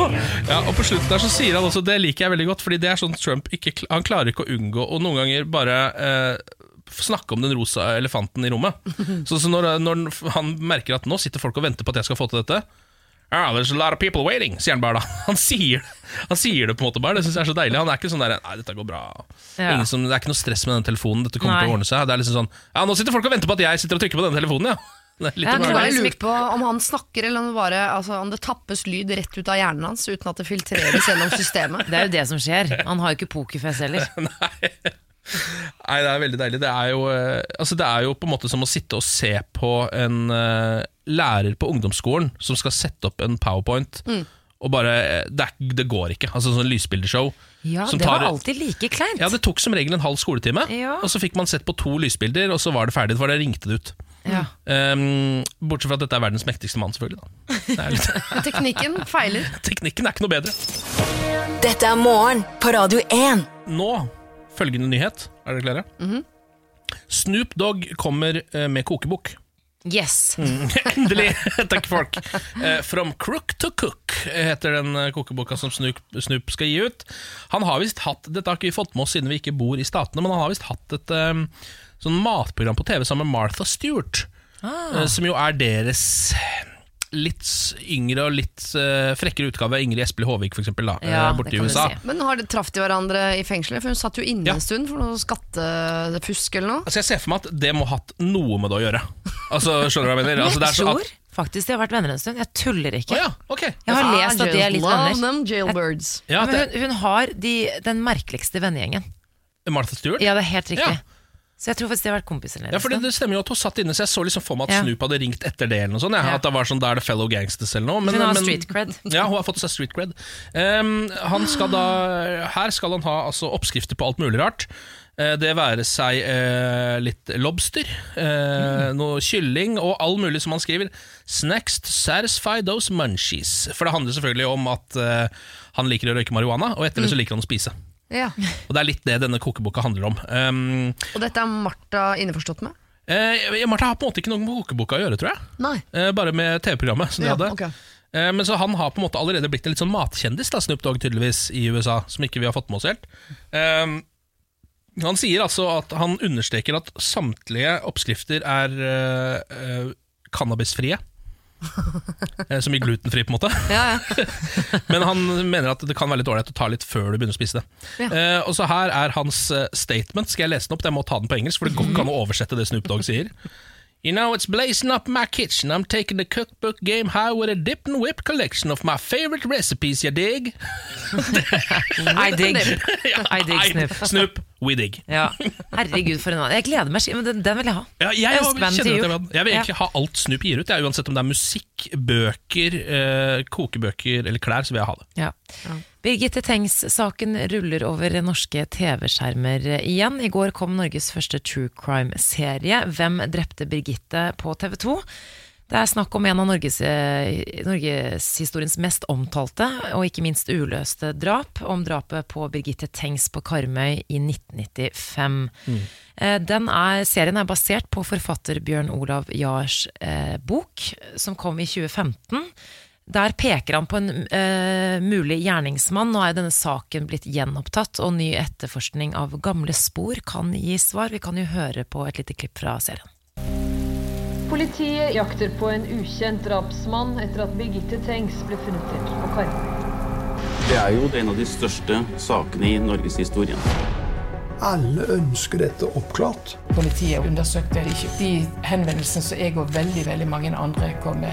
Ja, og på slutten der så sier han også Det liker jeg veldig godt, Fordi det er sånn Trump ikke, Han klarer ikke å unngå Og noen ganger bare eh, snakke om den rosa elefanten i rommet. Så, så når, når han merker at nå sitter folk og venter på at jeg skal få til dette ah, There's a lot of people waiting, sier han bare da. Han sier, han sier det på en måte bare. Det synes jeg er så deilig. Han er ikke sånn der Nei, dette går bra. Ja. Ingen som, det er ikke noe stress med den telefonen. Dette kommer Nei. til å ordne seg. Det er liksom sånn Ja, nå sitter folk og venter på at jeg sitter og trykker på denne telefonen, ja. Det er litt Ja, om det Jeg lurer bare lurt på om han snakker, eller om det, bare, altså, om det tappes lyd rett ut av hjernen hans uten at det filtreres gjennom systemet. Det er jo det som skjer. Han har jo ikke pokerfjes heller. Nei, det er veldig deilig. Det er jo, eh, altså det er jo på en måte som å sitte og se på en uh, lærer på ungdomsskolen som skal sette opp en powerpoint, Mm. og bare eh, det, er, det går ikke. Altså sånn lysbildeshow. Ja, som det tar- var alltid like kleint. Ja, Det tok som regel en halv skoletime, Ja. og så fikk man sett på to lysbilder, og så var det ferdig. For det ringte det ut. Ja. Um, bortsett fra at dette er verdens mektigste mann, selvfølgelig. Da. Er litt, Men teknikken feiler. teknikken er ikke noe bedre. Dette er morgen på Radio 1. Nå, følgende nyhet. Er dere klare? Mhm. Snoop Dogg kommer eh, med kokebok. Yes. Endelig! Takk, folk. Eh, From Crook to Cook heter den eh, kokeboka som Snoop, Snoop skal gi ut. Han har visst hatt Dette har ikke vi fått med oss siden vi ikke bor i Statene, men han har visst hatt et um, sånn matprogram på TV sammen med Martha Stewart. eh, Som jo er deres litt yngre og litt uh, frekkere utgave av Ingrid Espelid Håvik, eksempel, eh, Ja, borte det i USA. si. Men har de traff de hverandre i fengselet? For hun satt jo inne Ja. en stund for noe skattefusk eller noe. Altså Jeg ser for meg at det må ha hatt noe med det å gjøre. Altså, skjønner du hva jeg mener? Altså, det jeg er så tror at, faktisk de har vært venner en stund. Jeg tuller ikke. Å ja, ok. Jeg har lest at de er litt venner. them jailbirds. Ja, Men hun, hun har de, den merkeligste vennegjengen. Martha Stewart? Ja, det er helt riktig. Så jeg tror faktisk de har vært kompiser. Ja, for det, stemmer jo at hun satt inne, så jeg så liksom for meg at Ja. Snoop hadde ringt etter det. eller noe sånt, ja. Ja. At det var sånn, Da er det fellow gangsters eller noe. Men, Hun har men- street cred. Ja, hun har fått seg street cred. Um, han skal da, her skal han ha altså, oppskrifter på alt mulig rart. Eh, Det være seg eh, litt lobster, eh, noe kylling og all mulig som han skriver. Snacks to satisfy those munchies. For det handler selvfølgelig om at eh, han liker å røyke marihuana, og etter det så liker han å spise. Ja. Og Det er litt det denne kokeboka handler om. Um, Og dette er Martha innforstått med? eh, Martha har på en måte ikke noe med kokeboka å gjøre, tror jeg. Nei. Eh, bare med TV-programmet som de Ja, hadde. Okay. Eh, men så han har på en måte allerede blitt en litt sånn matkjendis, da, Snoop Dogg tydeligvis, i USA, som ikke vi har fått med oss helt. Eh, han sier altså at han understreker at samtlige oppskrifter er eh, eh, cannabisfrie. Eh, Som i glutenfri, på en måte. Ja, ja. Men han mener at det kan være litt ålreit å ta litt før du begynner å spise det. Ja. Eh, og så her er hans eh, statement. Skal jeg lese den opp? Jeg må ta den på engelsk, for det går ikke an å oversette det Snoop Dogg sier. You know, it's blazing up my kitchen. I'm taking the cookbook game high with a dip and whip collection of my favorite recipes, you dig? I dig. I dig Snoop. Snoop, we dig. Ja. Herregud, for en Jeg gleder meg skikkelig, men den, den vil jeg ha. Ja, jeg, jeg, kjenner til at jeg, jul. vil- jeg vil egentlig ha alt Snoop gir ut, jeg, uansett om det er musikk, bøker, eh, kokebøker eller klær, så vil jeg ha det. Ja. Birgitte Tengs-saken ruller over norske TV-skjermer igjen. I går kom Norges første true crime-serie, Hvem drepte Birgitte på TV 2. Det er snakk om en av Norges, eh, mest omtalte og ikke minst uløste drap, om drapet på Birgitte Tengs på Karmøy i 1995. Mm. Den er, serien er basert på forfatter Bjørn Olav Jahrs eh, bok, som kom i 2015. Der peker han på en eh, mulig gjerningsmann. Nå er denne saken blitt gjenopptatt, og ny etterforskning av gamle spor kan gi svar. Vi kan jo høre på et lite klipp fra serien. Politiet jakter på en ukjent drapsmann etter at Birgitte Tengs ble funnet drept på Karmøy. Det er jo en av de største sakene i norgeshistorien. Alle ønsker dette oppklart. Politiet undersøkte ikke de henvendelsene som jeg og veldig veldig mange andre kom med.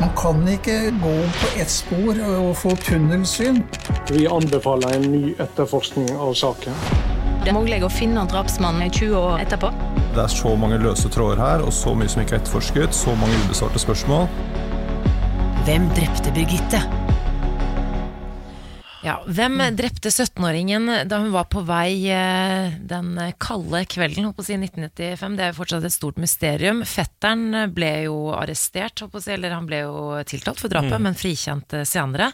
Man kan ikke gå på ett spor og få tunnelsyn. Vi anbefaler en ny etterforskning av saken. Det er mulig å finne drapsmannen 20 år etterpå. Det er så mange løse tråder her, og så mye som ikke er etterforsket, så mange ubesvarte spørsmål. Hvem drepte Birgitte? Ja, Hvem drepte 17-åringen da hun var på vei eh, den kalde kvelden håper si, 1995? Det er jo fortsatt et stort mysterium. Fetteren ble jo arrestert, håper si, eller han ble jo tiltalt for drapet, men frikjent eh, senere.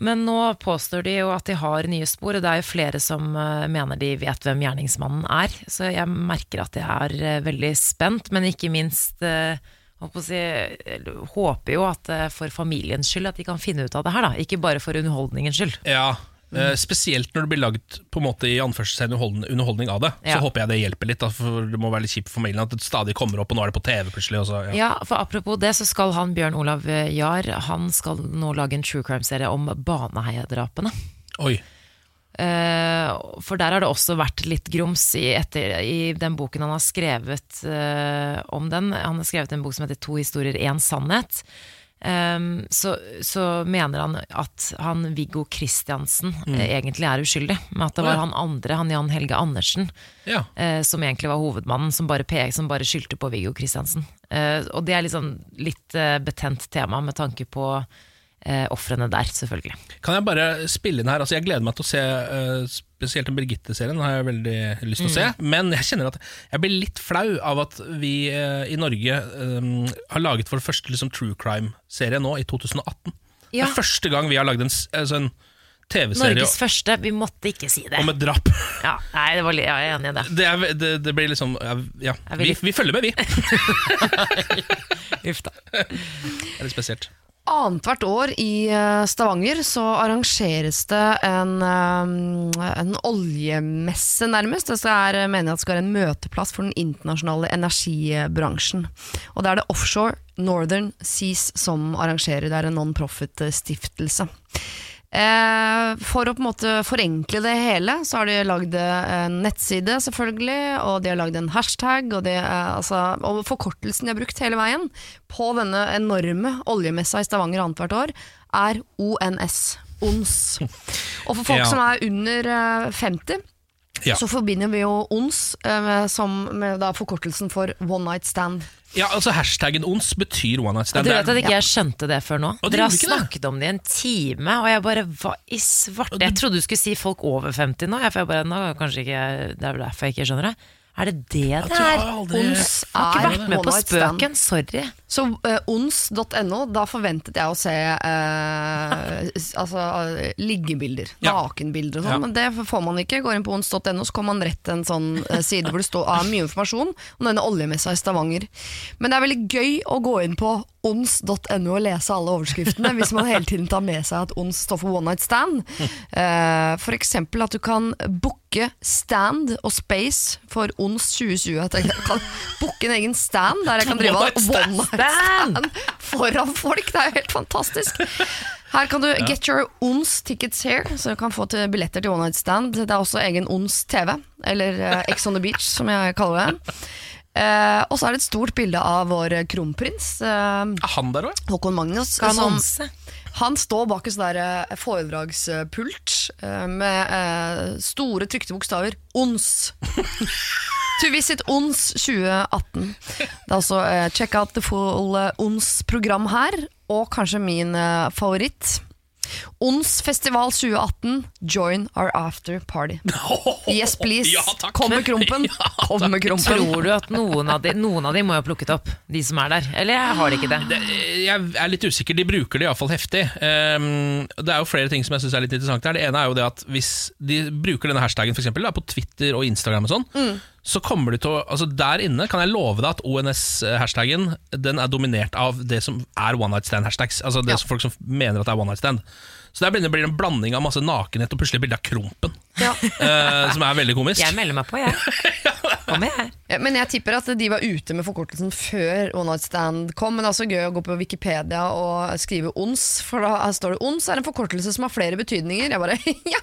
Men nå påstår de jo at de har nye spor, og det er jo flere som eh, mener de vet hvem gjerningsmannen er. Så jeg merker at jeg er eh, veldig spent, men ikke minst si, håper jo at eh, for familiens skyld at de kan finne ut av det her, da. Ikke bare for underholdningens skyld. Ja, Mm. Spesielt når det blir lagd på en måte i anførselstegn underholdning av det. Ja. Så håper jeg det hjelper litt, da, for det må være litt kjipt for familien at det stadig kommer opp, og nå er det på TV plutselig. Også, ja. Ja, for apropos det, så skal han Bjørn Olav Jahr Han skal nå lage en true crime-serie om Baneheia-drapene. Oi. Eh, for der har det også vært litt grums i, etter, i den boken han har skrevet uh, om den. Han har skrevet en bok som heter To historier, én sannhet. Um, så, så mener han at han Viggo Kristiansen Mm. uh, egentlig er uskyldig. Men at det var ja. han andre, han Jan Helge Andersen, Ja. som egentlig var hovedmannen, som bare, som bare skyldte på Viggo Kristiansen. Og det er liksom litt betent tema med tanke på eh, ofrene der, selvfølgelig. Kan jeg bare spille inn her? Altså, jeg gleder meg til å se eh, spesielt den Birgitte-serien. har jeg veldig lyst til å se Men jeg kjenner at jeg blir litt flau av at vi eh, i Norge eh, har laget vår første liksom, true crime-serie nå, i 2018. Ja. Det er første gang vi har lagd en, altså, en TV-serie Norges første, vi måtte ikke si det. om et drap. Ja, nei, det var, ja, jeg er enig i det. Det, er, det, det blir liksom Ja, vi vi følger med, vi. Uff da. Det er litt spesielt. Annethvert år i eh, Stavanger så arrangeres det en, eh, en oljemesse, nærmest. Det skal er meningen at det skal være en møteplass for den internasjonale energibransjen. Og det er det Offshore Northern Seas som arrangerer. Det er en non-profit-stiftelse. Eh, for å på en måte forenkle det hele, så har de lagd en nettside, selvfølgelig, og de har lagd en hashtag, og, det er, altså, og forkortelsen de har brukt hele veien på denne enorme oljemessa i Stavanger annethvert år, er ONS. ONS. Og for folk Ja. som er under eh, 50, Ja. så forbinder vi jo ONS eh, med, som, med forkortelsen for One Night Stand. Ja, altså Hashtaggen ons betyr one night stand. du vet at ikke jeg skjønte det før nå? Og Dere har snakket det? om det i en time, og jeg bare Hva i svarte? Jeg trodde du skulle si folk over 50 nå. Jeg, for jeg bare, nå kanskje ikke, Det er vel derfor jeg ikke skjønner det. Er det det det er? aldri- ONS har ikke vært med på spøken, sorry. Så uh, ons.no, da forventet jeg å se uh, altså, eh, liggebilder, Ja. nakenbilder og sånn, Ja. men det får man ikke. Går inn på ons.no, så kommer man rett til en sånn uh, side hvor det står uh, mye informasjon om denne oljemessa i Stavanger. Men det er veldig gøy å gå inn på ons.no og lese alle overskriftene, hvis man hele tiden tar med seg at ons står for one night stand. Uh, eksempel at du kan booke stand og space for ons 2020. At jeg kan booke en egen stand der jeg kan drive one night stand foran folk. Det er jo helt fantastisk. Her kan du get your ONS tickets here, så du kan få til billetter til One Night Stand. Det er også egen ONS TV, eller eh, Ex on the Beach, som jeg kaller det. Eh, og så er det et stort bilde av vår kronprins, eh, Er han der òg? Håkon Magnus. Skal han som- han står bak en sånn eh, foredragspult eh, med eh, store trykte bokstaver ONS. To visit ONS 2018. Det er altså eh, check out the full eh, ONS-program her, og kanskje min eh, favoritt. ONS festival 2018, join our after party. Yes, please. Ja. Kom med krompen. Kom med krumpen. Tror du at noen av de Noen av de må jo ha plukket opp, de som er der? Eller har de ikke det? Det- Jeg er litt usikker. De bruker det iallfall heftig. Um, det er jo flere ting som jeg synes er litt interessant her. Det ene er jo det at hvis de bruker denne hashtagen for eksempel, da, på Twitter og Instagram og sånn, Mm. Så kommer de til å Altså Der inne kan jeg love deg at ONS-hashtagen Den er dominert av det som er one night stand-hashtags. Altså det Ja. som folk som mener at det er one night stand. Så der blir det blir en blanding av masse nakenhet og plutselig bilde av Krompen, Ja. Uh, som er veldig komisk. Jeg melder meg på, jeg. Kom her. Ja, Men jeg tipper at de var ute med forkortelsen før One Night Stand kom. Men det er også gøy å gå på Wikipedia og skrive ONS, for da står det ONS er en forkortelse som har flere betydninger. Jeg bare, ja,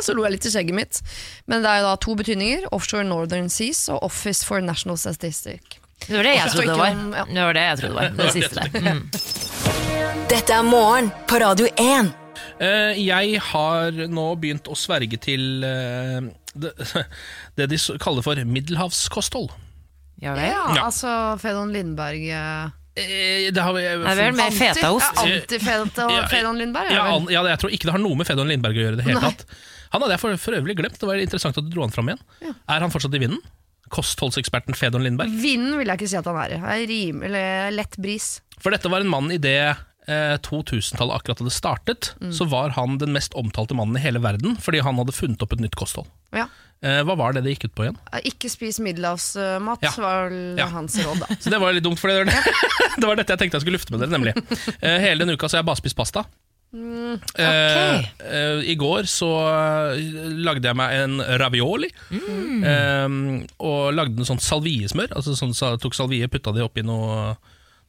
Så lo jeg litt i skjegget mitt. Men det er jo da to betydninger. Offshore Northern Seas og Office for National Statistic. Det var det jeg trodde det var. Det var det jeg trodde det var. Det siste der. Mm. Dette er morgen på Radio 1. Eh, jeg har nå begynt å sverge til eh, det, det de kaller for middelhavskosthold. Ja vel. Ja, Ja. altså Fedon Lindberg eh, det har vi, Det er vel mer fetaost. Ja, Anti-Fedon Lindberg. ja, vel- an- ja, jeg tror ikke det har noe med Fedon Lindberg å gjøre. det hele tatt Han hadde jeg for, for øvrig glemt. Det var interessant at du dro han fram igjen. Er han fortsatt i vinden? Kostholdseksperten Fedon Lindberg? Vinden vil jeg ikke si at han er i. Er rim, eller lett bris. For dette var en mann i det eh, 2000-tallet akkurat hadde startet. Mm. Så var han den mest omtalte mannen i hele verden fordi han hadde funnet opp et nytt kosthold. Ja. Eh, hva var det det gikk ut på igjen? Ikke spis middelhavsmat, Ja. var Ja. hans råd, da. Så det var litt dumt, for det, det var dette jeg tenkte jeg skulle lufte med dere, nemlig. Eh, hele denne uka så har jeg bare spist pasta. Mm, Eh, eh, I går så eh, lagde jeg meg en ravioli. Mm. eh, og lagde en sånn salviesmør. Altså sånn, så tok salvie, putta det oppi noe,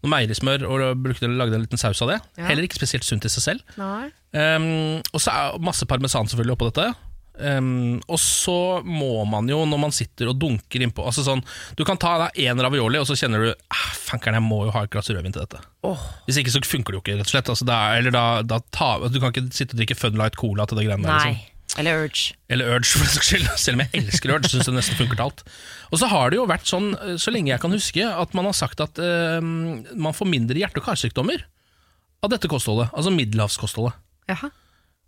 noe meierismør og brukte, lagde en liten saus av det. Ja. Heller ikke spesielt sunt i seg selv. Eh, og så er masse parmesan selvfølgelig oppå dette. Um, og så må man jo, når man sitter og dunker innpå altså sånn, Du kan ta deg én ravioli, og så kjenner du ah, Fankeren, jeg må jo ha et glass rødvin til dette. Hvis ikke så funker det jo ikke, rett og slett. Altså, da, eller da, da ta, du kan ikke sitte og drikke Fun Light Cola til det greiene der. Liksom. Eller Urge. Eller Urge, for den saks skyld. Selv om jeg elsker Urge, syns det nesten funker til alt. Og så har det jo vært sånn, eh, så lenge jeg kan huske, at man har sagt at uh, man får mindre hjerte- og karsykdommer av dette kostholdet. Altså middelhavskostholdet. Jaha.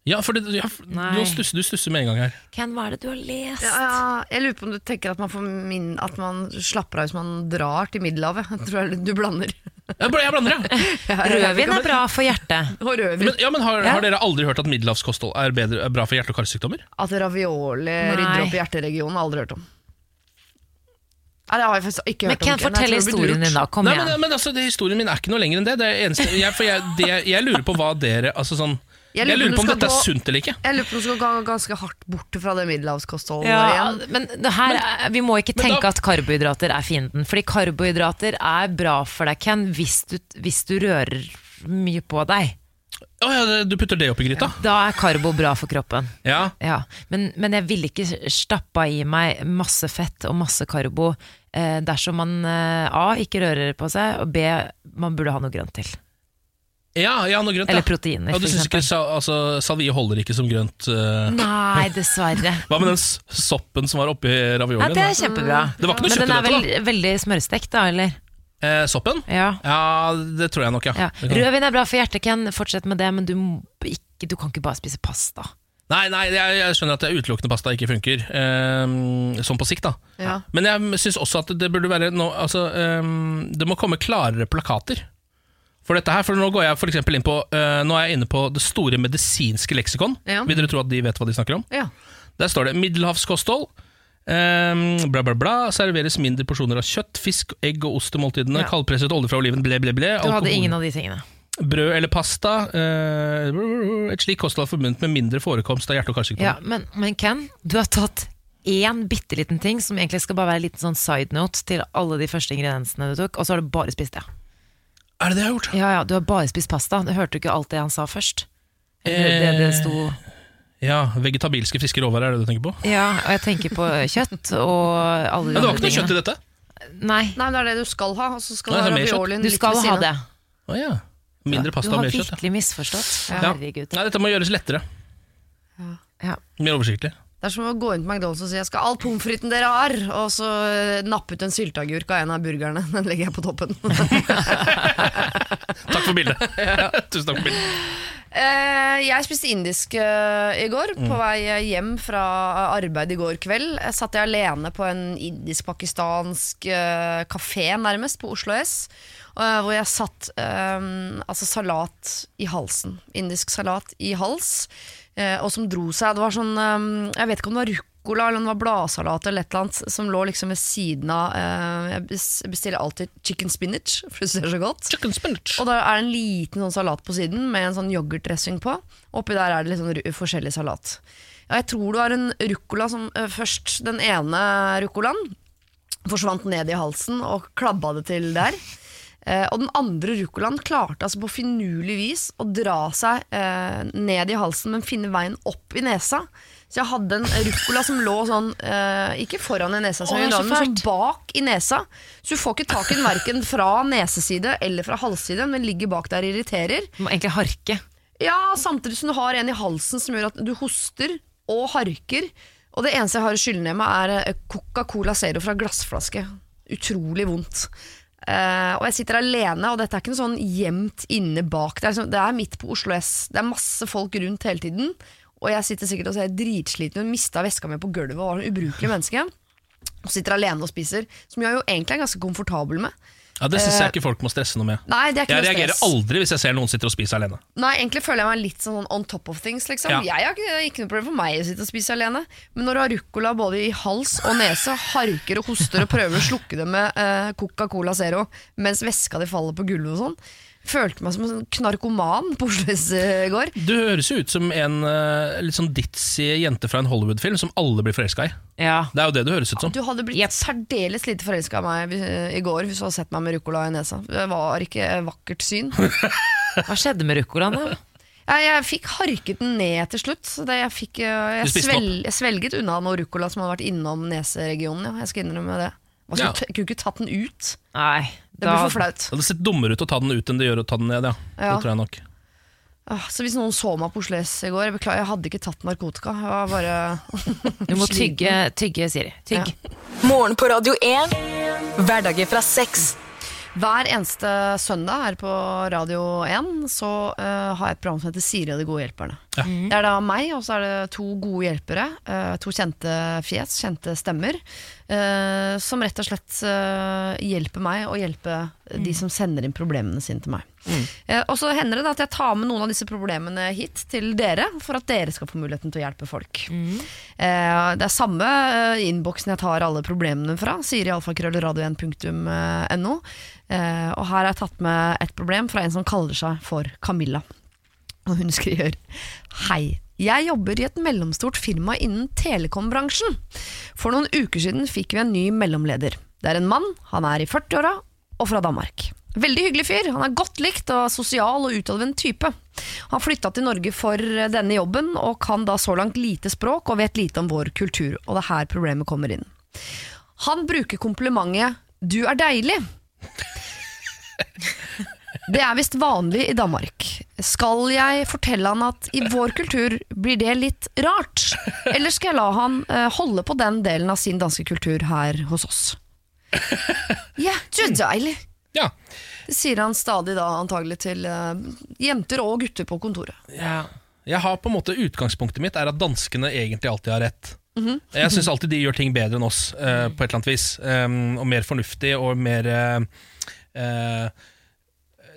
Ja, for det, ja, du, stusser, du stusser med en gang her. Ken, hva er det du har lest? Ja, ja, jeg lurer på om du tenker at man, får min, at man slapper av hvis man drar til Middelhavet. Jeg tror du blander. Jeg, bl- jeg blander, ja. Rødvin er bra for hjertet. Men, ja, men har, Ja. har dere aldri hørt at middelhavskosthold er, bedre, er bra for hjerte- og karsykdommer? At ravioli Nei. rydder opp i hjerteregionen, aldri hørt om. Nei, det har jeg faktisk ikke Men hørt om. Ken, Ken. Jeg fortell historien din, da. Kom Nei, igjen. men, men altså, det, Historien min er ikke noe lenger enn det. det eneste, jeg, for jeg, det, jeg lurer på hva dere altså sånn, Jeg Jeg lurer lurer på om dette er sunt eller ikke. Jeg lurer på om du skal gå ganske hardt bort fra det middelhavskostholdet Ja, igjen. men det her, men vi må ikke tenke da- at karbohydrater er fienden. Fordi karbohydrater er bra for deg, Ken, hvis du, hvis du rører mye på deg. Å ja, du putter det oppi gryta? Da er karbo bra for kroppen. Ja. Ja, men, men jeg ville ikke stappa i meg masse fett og masse karbo eh, dersom man eh, A. ikke rører på seg, og B. man burde ha noe grønt til. Ja, ja, noe grønt. Eller proteiner, Ja, du synes ikke altså, salvie holder ikke som grønt? Uh... Nei, dessverre. Hva med den soppen som var oppi raviolien? Ja, det er kjempebra. Det var ikke noe Men den er vel, veldig smørstekt, da, eller? Eh, soppen? Ja. Ja, det tror jeg nok, ja. ja. Rødvin er bra for hjertet, Ken. Fortsett med det, men du, ikke, du kan ikke bare spise pasta. Nei, nei, jeg, jeg skjønner at utelukkende pasta ikke funker, Um, sånn på sikt, da. Ja. Men jeg syns også at det burde være no, altså, um, Det må komme klarere plakater for dette her. For nå går jeg for inn på uh, Nå er jeg inne på det store medisinske leksikon. Ja. Vil dere tro at de vet hva de snakker om? Ja. Der står det middelhavskosthold. Um, bla, bla, bla. Serveres mindre porsjoner av kjøtt, fisk, egg og ost til måltidene. Ja. Kaldpresset olje fra oliven, ble, ble, ble. Du hadde ingen av de tingene. Brød eller pasta. Uh, et slikt kosthold er forbundet med mindre forekomst av hjerte- og karsykdommer. Ja, men, men Ken, du har tatt én bitte liten ting som egentlig skal bare være en liten sånn side note til alle de første ingrediensene du tok, og så har du bare spist det. Er det det jeg har gjort? Ja, ja, du har bare spist pasta. Du hørte du ikke alt det han sa først? Eller det, det sto Ja, Vegetabilske friske råvarer, er det du tenker på? Ja, og jeg tenker på kjøtt og alle de Men det var ikke noe kjøtt i dette? Nei, Nei, men det er det du skal ha. Og så skal Nei, du ha raviolien du skal ha det. Å ja. Mindre pasta Du og har mer kjøtt. Ja. virkelig misforstått. Ja. Herregud. Nei, dette må gjøres lettere. Ja. Mer oversiktlig. Det er som å gå inn på McDonald's og si 'jeg skal ha all pommes fritesen dere har', og så eh, nappe ut en sylteagurk av en av burgerne. Den legger jeg på toppen. Takk for bildet. Tusen takk for bildet. Eh, jeg spiste indisk eh, i går, på vei hjem fra arbeid i går kveld. Jeg satt jeg alene på en indisk-pakistansk kafé, nærmest, på Oslo S. hvor jeg satt altså salat i halsen. Indisk salat i hals. Eh, og som dro seg. Det var sånn eh, Jeg vet ikke om det var ruccola eller om det var bladsalat eller et eller annet som lå liksom ved siden av eh, Jeg bestiller alltid chicken spinach, for det ser så godt. Chicken spinach. Og da er det en liten sånn salat på siden med en sånn yoghurtdressing på. Oppi der er det litt sånn forskjellig salat. Ja, jeg tror det var en ruccola som eh, først Den ene ruccolaen forsvant ned i halsen og klabba det til der. Eh, og den andre ruccolaen klarte altså på finurlig vis å dra seg eh, ned i halsen, men finne veien opp i nesa. Så jeg hadde en ruccola som lå sånn, eh, ikke foran i nesa, som Å, jeg så men sånn bak i nesa. Så du får ikke tak i den verken fra neseside eller fra halsside, men ligger bak der og irriterer. Du må egentlig harke. Ja, samtidig som du har en i halsen som gjør at du hoster og harker. Og det eneste jeg har å skylde ned med, er eh, Coca-Cola Zero fra glassflaske. Utrolig vondt. Eh, og jeg sitter alene, og dette er ikke noe sånn gjemt inne bak. Det er, liksom, det er midt på Oslo S. Det er masse folk rundt hele tiden. Og jeg sitter sikkert og ser dritsliten ut, mista veska mi på gulvet og var en ubrukelig menneske. Og sitter alene og spiser, som jeg jo egentlig er ganske komfortabel med. Ja, Det syns jeg ikke folk må stresse noe med. Nei, det er ikke Jeg noe reagerer stress. aldri hvis jeg ser noen sitter og spiser alene. Nei, egentlig føler jeg meg litt sånn on top of things. Liksom. Ja. Jeg har ikke, det er ikke noe problem for meg å sitte og spise alene. Men når du har ruccola både i hals og nese, harker og hoster og prøver å slukke det med eh, Coca-Cola Zero mens veska di faller på gulvet og sånn, følte meg som en sånn knarkoman på Oslo S i går. Du høres jo ut som en uh, litt sånn ditzy jente fra en Hollywood-film som alle blir forelska i. Ja. Det er jo det du høres ut som. Du hadde blitt særdeles lite forelska i meg eh, i går hvis du hadde sett meg med ruccola i nesa. Det var ikke vakkert syn. Hva skjedde med ruccolaen, da? Jeg, jeg fikk harket den ned til slutt. Så det jeg, fikk, eh, jeg, Du spiste svel, jeg svelget unna noe ruccola som hadde vært innom neseregionen. Ja. Jeg skal innrømme det. Hva Ja. kunne ikke tatt den ut. Nei, Det blir for flaut. Det hadde sett dummere ut å ta den ut enn det gjør å ta den ned, ja. Ja. Det tror jeg nok. Ah, så hvis noen så meg på Oslo S i går Jeg beklager, jeg hadde ikke tatt narkotika. Jeg var bare Du må tygge, tygge Siri. Tygg. Morgen på Radio 1. Hverdager fra sex. Hver eneste søndag her på Radio 1 så uh, har jeg et program som heter Siri og de gode hjelperne. Det er da meg, og så er det to gode hjelpere. eh, to kjente fjes, kjente stemmer. eh, som rett og slett eh, hjelper meg å hjelpe de som sender inn problemene sine til meg. Mm. og så hender det da at jeg tar med noen av disse problemene hit til dere, for at dere skal få muligheten til å hjelpe folk. Mm. det er samme innboksen jeg tar alle problemene fra, sirialfakrøllradio1.no. Eh, og her har jeg tatt med et problem fra en som kaller seg for Camilla. Og hun skriver Hei, jeg jobber i et mellomstort firma innen telekombransjen. For noen uker siden fikk vi en ny mellomleder. Det er en mann, han er i 40-åra og fra Danmark. Veldig hyggelig fyr, han er godt likt og sosial og utadvendt type. Han flytta til Norge for denne jobben og kan da så langt lite språk og vet lite om vår kultur, og det er her problemet kommer inn. Han bruker komplimentet 'du er deilig'. Det er visst vanlig i Danmark. Skal jeg fortelle han at i vår kultur blir det litt rart? Eller skal jeg la han eh, holde på den delen av sin danske kultur her hos oss? Ja, det er deilig. Ja. Det sier han stadig da antagelig til eh, jenter og gutter på kontoret. Jeg har på en måte Utgangspunktet mitt er at danskene egentlig alltid har rett. Mhm. Jeg syns alltid de gjør ting bedre enn oss, uh, på et eller annet vis. Um, og mer fornuftig og mer uh, eh,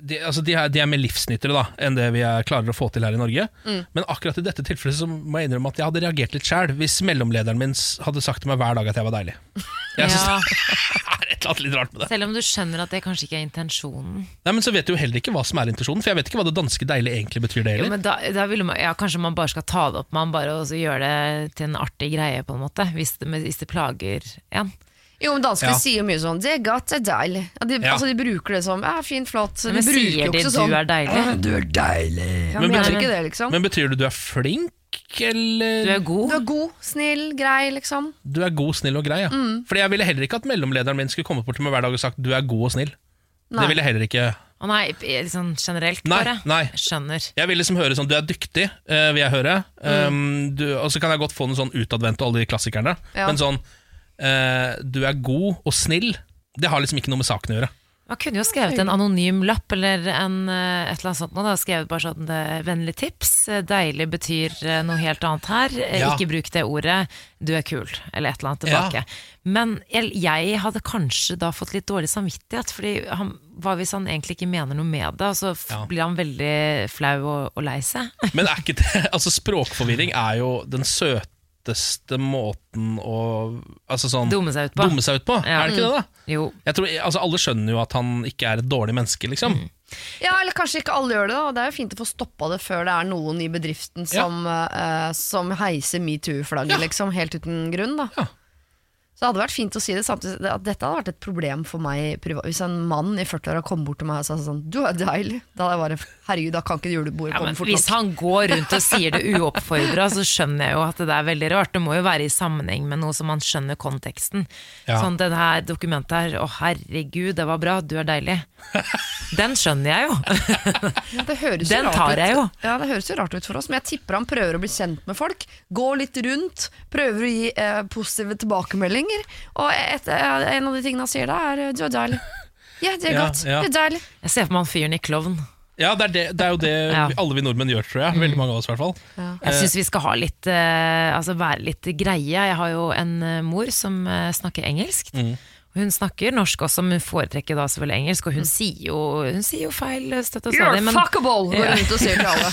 de, altså de, er, de er mer livsnyttere da enn det vi er, klarer å få til her i Norge. Mm. Men akkurat i dette tilfellet så må jeg innrømme at jeg hadde reagert litt sjæl hvis mellomlederen min hadde sagt til meg hver dag at jeg var deilig. Jeg synes Ja. det er et eller annet litt rart med det. Selv om du skjønner at det kanskje ikke er intensjonen. Nei, men så vet du jo heller ikke hva som er intensjonen, for jeg vet ikke hva det danske deilig egentlig betyr. det heller heller men da, da man, ja, Kanskje man bare skal ta det opp med han bare og gjøre det til en artig greie, på en måte hvis det, hvis det plager en. Jo, men Danskene Ja. sier jo mye sånn 'det er godt, det er deilig'. Ja, de, Ja. altså, de bruker det som 'ja, fint, flott'. Men de sier de 'du sånn er deilig'? «Ja, Du er deilig. Ja, Men mener betyr- ikke det, liksom. Men betyr det du er flink, eller Du er god. Du er god, snill, grei, liksom. Du er god, snill og grei, ja. Mm. Fordi jeg ville heller ikke at mellomlederen min skulle komme bort til meg hver dag og sagt du er god og snill. Nei. Det ville jeg heller ikke. Å nei, liksom generelt Nei, bare. nei. Skjønner. Jeg vil liksom høre sånn du er dyktig, uh, vil jeg høre. Mm. Um, du, og så kan jeg godt få noe sånn utadvendt og alle de klassikerne. Ja. Men sånn eh, du er god og snill, det har liksom ikke noe med saken å gjøre. Man kunne jo skrevet en anonym lapp eller en, eh, et eller annet sånt. Noe, Da. Skrevet bare sånn 'vennlig tips', 'deilig' betyr eh, noe helt annet her. Ja. Ikke bruk det ordet, 'du er kul', eller et eller annet tilbake. Ja. Men jeg, hadde kanskje da fått litt dårlig samvittighet, Fordi han, hva hvis han egentlig ikke mener noe med det? Og så f- Ja. blir han veldig flau og, og lei seg. Men er ikke det Altså språkforvirring er jo den søteste måten å altså sånn, Dumme seg ut på. Seg ut på. Ja. Er det ikke det, da? Jo. Tror, altså, alle skjønner jo at han ikke er et dårlig menneske, liksom. Mm. Ja, eller kanskje ikke alle gjør det. da Det er jo fint å få stoppa det før det er noen i bedriften som, eh, som heiser metoo-flagget, liksom, helt uten grunn. da Ja. Så det hadde vært fint å si det samtidig at dette hadde vært et problem for meg privat. Hvis en mann i 40-åra kom bort til meg og sa sånn 'du er deilig', da hadde jeg bare Herregud, da kan ikke julebordet Ja, komme fort hvis han går rundt og sier det uoppfordra, så skjønner jeg jo at det er veldig rart. Det må jo være i sammenheng med noe som man skjønner konteksten. Ja. Sånn det her dokumentet her, å herregud, det var bra, du er deilig. Den skjønner jeg jo. Ja, det høres jo Den rart tar ut. jeg jo. Ja, det høres jo rart ut for oss, men jeg tipper han prøver å bli kjent med folk. Gå litt rundt, prøver å gi eh, positive tilbakemeldinger. Og et, eh, en av de tingene han sier da, er eh, 'du er deilig'. Ja, det er Ja, godt. ja. Du er deilig. Jeg ser for meg han fyren i Klovn. Ja, det er, det, det er jo det Ja. alle vi nordmenn gjør, tror jeg. Veldig mange av oss, i hvert fall. Jeg syns vi skal ha litt, eh, altså være litt greie. Jeg har jo en mor som snakker engelsk. Mm. Hun snakker norsk også, men hun foretrekker da selvfølgelig engelsk. Og hun sier jo, hun sier jo feil eh, støtt og You're stadig. men- fuckable, går Ja. rundt og sier til alle.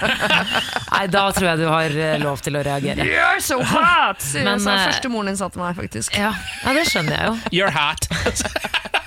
Nei, da tror jeg du har eh, lov til å reagere. You're so hot! Sier Men, sa eh, første moren din sa til meg, faktisk. Ja, ja det skjønner jeg jo. You're hat.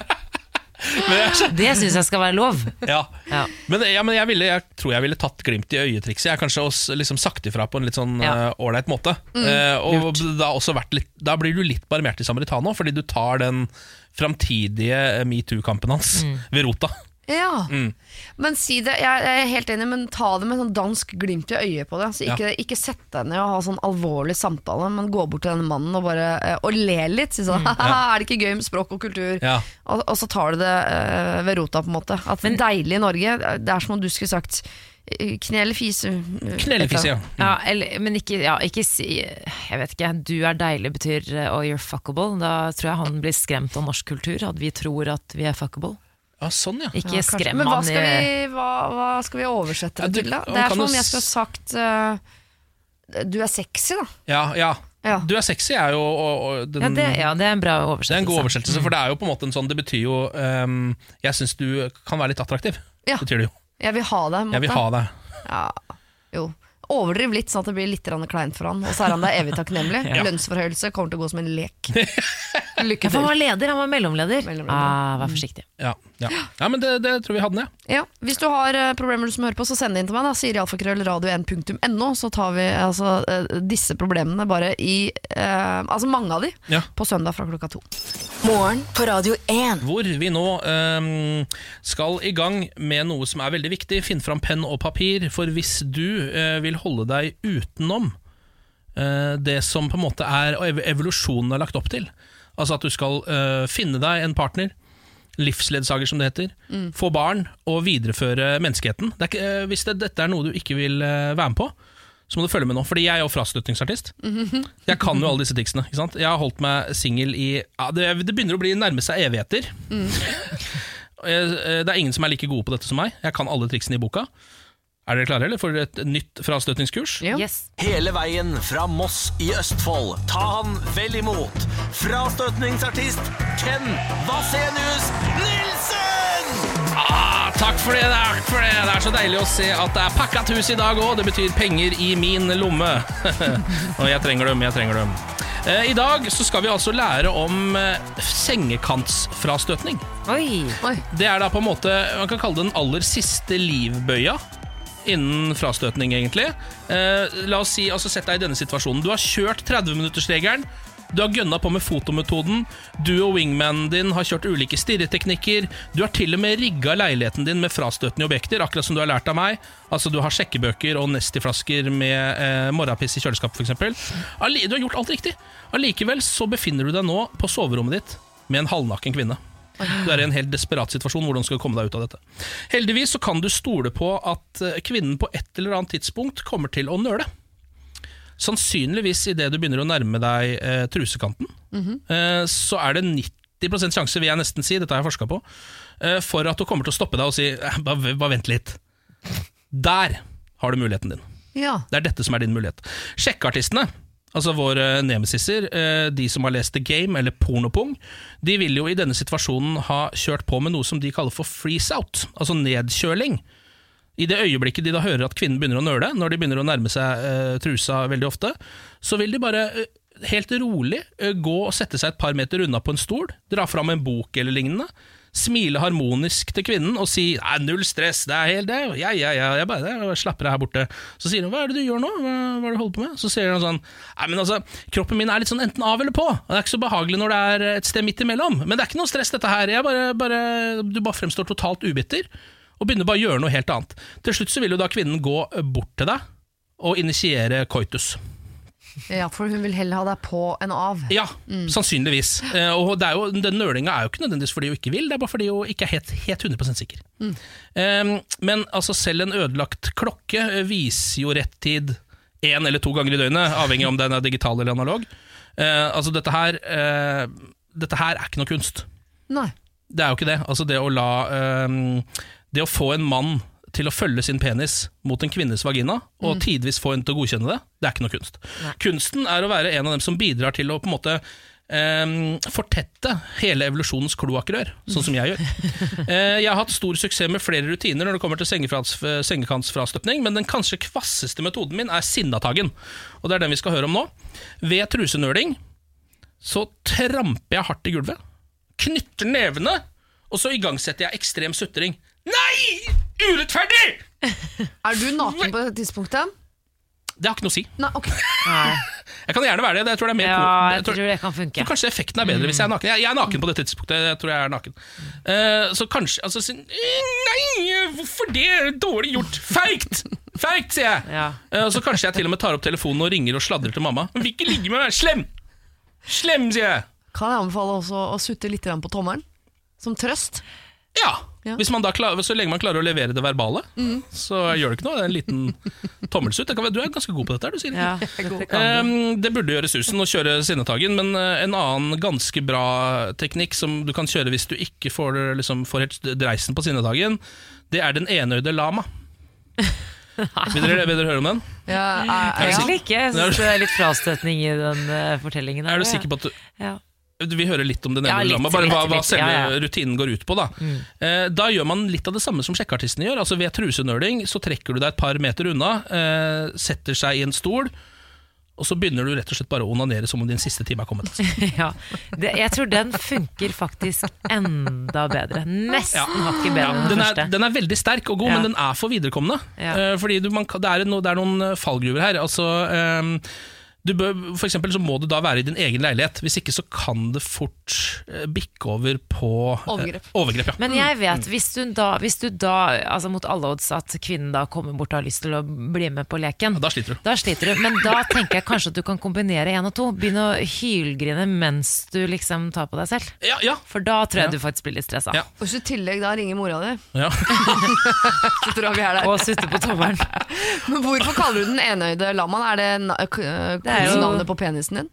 men jeg, Det syns jeg skal være lov. ja. Ja. Men, ja, men jeg, ville, jeg tror jeg ville tatt glimt i øyetrikset. Jeg har kanskje også liksom sagt ifra på en litt sånn Ja. uh, måte. måte. uh, og da, litt, da blir du litt barmhjertig samaritan òg, fordi du tar den framtidige metoo-kampen hans ved rota. Ja. Mm. Men si det, jeg er helt enig, men ta det med sånn dansk glimt i øyet på det. Så ikke, Ja. ikke sett deg ned og ha sånn alvorlig samtale, men gå bort til denne mannen og bare eh, Og le litt. Si sånn «Haha, Er det ikke gøy med språk og kultur? Ja. Og, og så tar du det uh, ved rota, på en måte. At deilig i Norge, det er som om du skulle sagt eh, kne eller fise. Kne eller fise, ja. Ja, eller, men ikke, ja, ikke si Jeg vet ikke, du er deilig betyr oh you're fuckable. Da tror jeg han blir skremt av norsk kultur, at vi tror at vi er fuckable. Ja, sånn, ja. Ikke Ja, skrem Men hva skal, vi, hva, hva skal vi oversette Ja, det du- til, da? Det er kan som om jeg skulle sagt uh, Du er sexy, da. Ja, ja. Ja. Du er sexy er jo og, og den, ja det, ja, det er en bra Det er en god oversettelse, for det er jo på en måte en sånn Det betyr jo um, Jeg syns du kan være litt attraktiv. Ja. Betyr det jo. Jeg vil ha deg. Jeg vil ha deg. Ja, jo. Overdriv litt, sånn at det blir litt kleint for han. Og så er han der evig takknemlig. Ja. Lønnsforhøyelse kommer til å gå som en lek. Ja, Lykke for han var leder, han var mellomleder. Mellomleder. Ah, vær forsiktig. Ja, ja. ja men det, det tror vi hadde den, ja. Ja, hvis du har uh, problemer du som hører på, så send det inn til meg. da Sier alfakrøll radio1.no, så tar vi altså, eh, disse problemene bare i uh, Altså mange av de Ja. på søndag fra klokka to. Morgen på Radio 1. Hvor vi nå ehm, skal i gang med noe som er veldig viktig. Finn fram penn og papir, for hvis du eh, vil holde deg utenom eh, det som på en måte er og ev- evolusjonen er lagt opp til, altså at du skal eh, finne deg en partner, livsledsager som det heter, få barn og videreføre menneskeheten. Det er ikke, eh, hvis det, dette er noe du ikke vil eh, være med på, så må du følge med nå, fordi jeg er jo frastøtningsartist. Jeg kan jo alle disse triksene. Ikke sant? Jeg har holdt meg singel i ja, det, det begynner å bli nærme seg evigheter. Mm. Det er ingen som er like gode på dette som meg. Jeg kan alle triksene i boka. Er dere klare eller, for et nytt frastøtningskurs? Ja. Yes. Hele veien fra Moss i Østfold. Ta han vel imot. Frastøtningsartist Ken Vasenius Nilsen! Takk for det, takk for det. Det er så deilig å se at det er pakket hus i dag òg. Det betyr penger i min lomme. Og jeg trenger dem, jeg trenger dem. Eh, I dag så skal vi altså lære om eh, sengekantsfrastøtning. Oi. Det er da på en måte Man kan kalle det den aller siste livbøya innen frastøtning, egentlig. Eh, la oss si, altså Sett deg i denne situasjonen. Du har kjørt 30-minuttersregelen. Du har gønna på med fotometoden. Du og wingmanen din har kjørt ulike stirreteknikker. Du har til og med rigga leiligheten din med frastøtende objekter, akkurat som du har lært av meg. Altså Du har sjekkebøker og Nesti-flasker med eh, morrapiss i kjøleskapet, f.eks. Du har gjort alt riktig. Allikevel så befinner du deg nå på soverommet ditt med en halvnaken kvinne. Du er i en helt desperat situasjon. Hvordan skal du komme deg ut av dette? Heldigvis så kan du stole på at eh, kvinnen på et eller annet tidspunkt kommer til å nøle. Sannsynligvis idet du begynner å nærme deg eh, trusekanten, eh, så er det 90 sjanse, vil jeg nesten si, dette har jeg forska på, eh, for at du kommer til å stoppe deg og si eh, bare, bare vent litt. Der har du muligheten din. Ja. Det er dette som er din mulighet. Sjekkeartistene, altså våre nemesiser, eh, de som har lest The Game eller Pornopung, de vil jo i denne situasjonen ha kjørt på med noe som de kaller for freeze out, altså nedkjøling. I det øyeblikket de da hører at kvinnen begynner å nøle, når de begynner å nærme seg eh, trusa veldig ofte, så vil de bare eh, helt rolig eh, gå og sette seg et par meter unna på en stol, dra fram en bok eller lignende, smile harmonisk til kvinnen og si Nei, 'null stress, det er helt det, ja, ja, ja, jeg bare jeg slapper av her borte'. Så sier hun 'hva er det du gjør nå, hva, hva er det du holder på med?' Så sier hun sånn 'nei, men altså, kroppen min er litt sånn enten av eller på', det er ikke så behagelig når det er et sted midt imellom, men det er ikke noe stress dette her, jeg bare, bare, du bare fremstår totalt ubitter og begynner bare å gjøre noe helt annet. Til slutt så vil jo da kvinnen gå bort til deg og initiere coitus. ja, for hun vil heller ha deg på enn av. Ja, sannsynligvis. Eh, og det er jo, den nølinga er jo ikke nødvendigvis fordi hun ikke vil, det er bare fordi hun ikke er helt, helt 100 sikker. Eh, men altså selv en ødelagt klokke eh, viser jo rett tid én eller to ganger i døgnet, avhengig om den er digital eller analog. Uh, altså dette her, uh, dette her er ikke noe kunst. Nei. Det er jo ikke det. Altså det å la ehm, Det å få en mann til å følge sin penis mot en kvinnes vagina, og tidvis få henne til å godkjenne det, det er ikke noe kunst. Kunsten er å være en av dem som bidrar til å på en måte ehm, fortette hele evolusjonens kloakkrør, sånn som jeg gjør. Eh, jeg har hatt stor suksess med flere rutiner når det kommer til sengekantsfrastøpning, men den kanskje kvasseste metoden min er sinnataggen, og det er den vi skal høre om nå. Ved trusenøling så tramper jeg hardt i gulvet, knytter nevene, og så igangsetter jeg ekstrem sutring. Nei! Urettferdig! Er du naken på det tidspunktet? Det har ikke noe å si. Nei, ok. Jeg kan gjerne være det. det jeg tror det er mer Ja, jeg tror det kan funke. tror kanskje effekten er bedre hvis jeg er naken. Jeg, jeg er naken på dette tidspunktet. Jeg tror jeg er naken Eh, Så kanskje altså, sin- Nei, hvorfor det? Dårlig gjort. Feigt! Feigt, sier jeg. Ja. Eh, så kanskje jeg til og med tar opp telefonen og ringer og sladrer til mamma. Hun vil ikke ligge med meg. Slem! Slem, sier jeg. Kan jeg anbefale også å sutte litt grann på tommelen? Som trøst? Ja. Ja. Hvis man da klarer, så lenge man klarer å levere det verbale, så gjør det ikke noe. Det er en liten tommelsutt. Det kan være- Du er ganske god på dette, er du, Siri. Ja, det. Um, det burde gjøre susen å kjøre Sinnetagen, men uh, en annen ganske bra teknikk som du kan kjøre hvis du ikke får, liksom, får helt dreisen på Sinnetagen, det er den enøyde lama. vil, dere, vil dere høre om den? Ja, jeg, er, Egentlig ikke. Jeg syns det er litt frastøtning i den uh, fortellingen. Er du sikker på at du Ja. Vi hører litt om den Ja, enøyde litt, bare hva, hva selve ja, ja. rutinen går ut på. Da Eh, Da gjør man litt av det samme som sjekkeartistene gjør. Altså Ved trusenøling så trekker du deg et par meter unna, eh, setter seg i en stol, og så begynner du rett og slett bare å onanere som om din siste time er kommet. ja. Det, jeg tror den funker faktisk enda bedre. Nesten hakket bedre enn den Den er, den er veldig sterk og god, Ja. men den er for viderekomne. Ja. Eh, fordi du, man, det, er no, det er noen fallgruver her. Altså, ehm, du bør, for eksempel så må du da være i din egen leilighet. Hvis ikke så kan det fort eh, bikke over på eh, Overgrep. overgrep ja. Men jeg vet, hvis du da, hvis du da altså mot alle odds at kvinnen da kommer bort og har lyst til å bli med på leken, Da sliter du. da sliter du. Men da tenker jeg kanskje at du kan kombinere én og to. Begynne å hylgrine mens du liksom tar på deg selv. Ja, ja. For da tror jeg Ja. du faktisk blir litt stressa. Ja. Og hvis du i tillegg da ringer mora di, ja. så tror jeg vi er der. Og sutter på tommelen. Men hvorfor kaller du den enøyde lamaen? Er det, na k Det er jo- navnet på penisen din?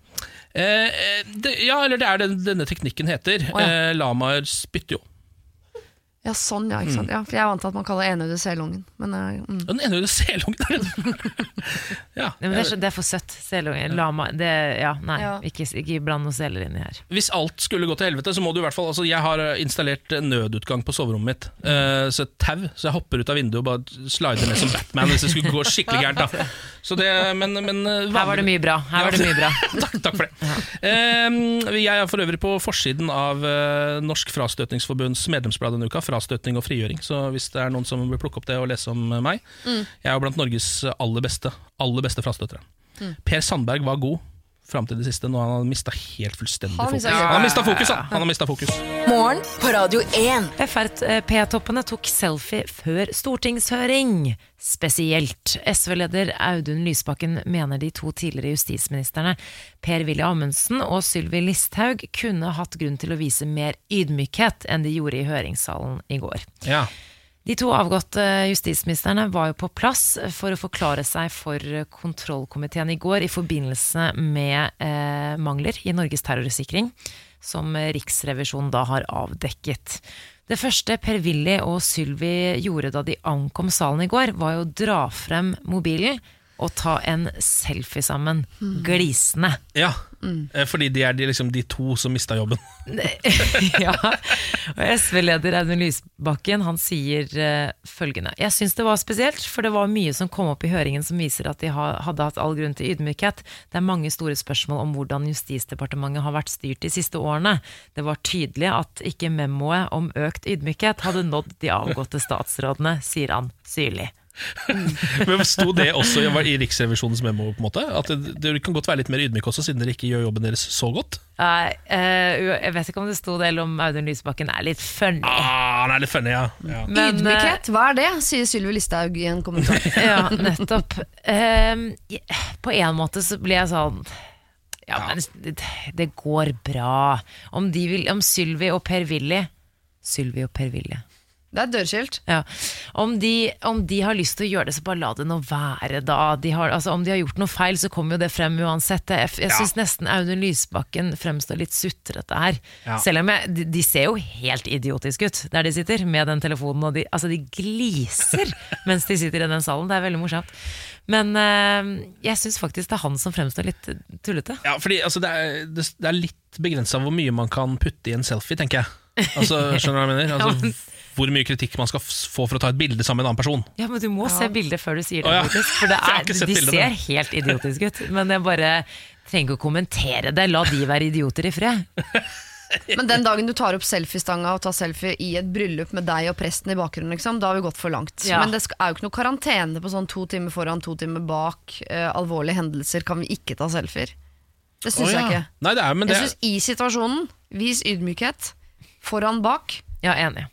Eh, eh, det, ja, eller det er det denne teknikken heter. Oh, ja. eh, lamaer spytter jo. Ja, sånn, ja. ikke sant? Ja, for jeg er vant til at man kaller enøyde selungen. Men uh, mm. Den enøyde selungen er ja. Nei, men det, er, så- det er for søtt. Selunge. Lama det, Ja, nei. Ja. Ikke, ikke bland noen seler inni her. Hvis alt skulle gå til helvete, så må du i hvert fall altså Jeg har eh, installert nødutgang på soverommet mitt. Uh, så et tau, så jeg hopper ut av vinduet og bare slider ned som Batman hvis det skulle gå skikkelig gærent. da Så det, men, men eh, Her var det mye bra. Her var det mye bra. takk, takk for det. Uh, jeg er for øvrig på forsiden av Norsk Frastøtningsforbunds medlemsblad denne uka. Frastøtning og frigjøring. Så hvis det er noen som vil plukke opp det og lese om meg Mm. Jeg er jo blant Norges aller beste Aller beste frastøtere. Mm. Per Sandberg var god fram til det siste. Nå har han mista helt fullstendig fokus. Han har mista fokus, han. han har mistet fokus. Morgen på Radio 1. Frp-toppene tok selfie før stortingshøring. Spesielt. SV-leder Audun Lysbakken mener de to tidligere justisministrene Per-Willy Amundsen og Sylvi Listhaug kunne hatt grunn til å vise mer ydmykhet enn de gjorde i høringssalen i går. Ja. De to avgåtte justisministrene var jo på plass for å forklare seg for kontrollkomiteen i går i forbindelse med eh, mangler i Norges terrorsikring, som Riksrevisjonen da har avdekket. Det første Per-Willy og Sylvi gjorde da de ankom salen i går, var jo å dra frem mobilen og ta en selfie sammen, glisende. ja. Eh, Fordi de er de, liksom, de to som mista jobben. ja. Og SV-leder Audun Lysbakken han sier uh, følgende Jeg syns det var spesielt, for det var mye som kom opp i høringen som viser at de ha, hadde hatt all grunn til ydmykhet. Det er mange store spørsmål om hvordan Justisdepartementet har vært styrt de siste årene. Det var tydelig at ikke memoet om økt ydmykhet hadde nådd de avgåtte statsrådene, sier han syrlig. Men Sto det også i, i Riksrevisjonens memo? på en måte? At det, det kan godt være litt mer ydmyk også, siden dere ikke gjør jobben deres så godt? Nei, uh, jeg vet ikke om det sto det, eller om Audun Lysbakken er litt funny. Ah, han er litt funny, ja. ja. Men, eh, Ydmykhet, hva er det? sier Sylvi Listhaug i en kommentar. Ja, nettopp. Um, på en måte så blir jeg sånn Ja, men det, det går bra. Om, vil, om Sylvi og Per-Willy Sylvi og Per-Willy. Det er dørskilt. Ja. Om, de, om de har lyst til å gjøre det, så bare la det nå være, da. De har, altså, om de har gjort noe feil, så kommer jo det frem uansett. Jeg, jeg Ja. syns nesten Audun Lysbakken fremstår litt sutrete her. Ja. Selv om jeg, de, de ser jo helt idiotiske ut der de sitter, med den telefonen, og de, altså, de gliser mens de sitter i den salen. Det er veldig morsomt. Men øh, jeg syns faktisk det er han som fremstår litt tullete. Ja, fordi altså, det, er, det, det er litt begrensa hvor mye man kan putte i en selfie, tenker jeg. Altså, skjønner du hva jeg mener? Altså, hvor mye kritikk man skal få for å ta et bilde sammen med en annen person. Ja, men du må se bildet før du sier det, ja. faktisk. For det er, de bildet, ser helt idiotiske ut. Men jeg bare trenger ikke å kommentere det. La de være idioter i fred. Men den dagen du tar opp selfiestanga og tar selfie i et bryllup med deg og presten i bakgrunnen, liksom, da har vi gått for langt. Ja. Men det er jo ikke noe karantene på sånn to timer foran, to timer bak. Uh, alvorlige hendelser kan vi ikke ta selfier. Det syns Å, jeg ikke. Nei, det er, men Jeg det, syns i situasjonen, vis ydmykhet. Foran, bak. Ja, enig.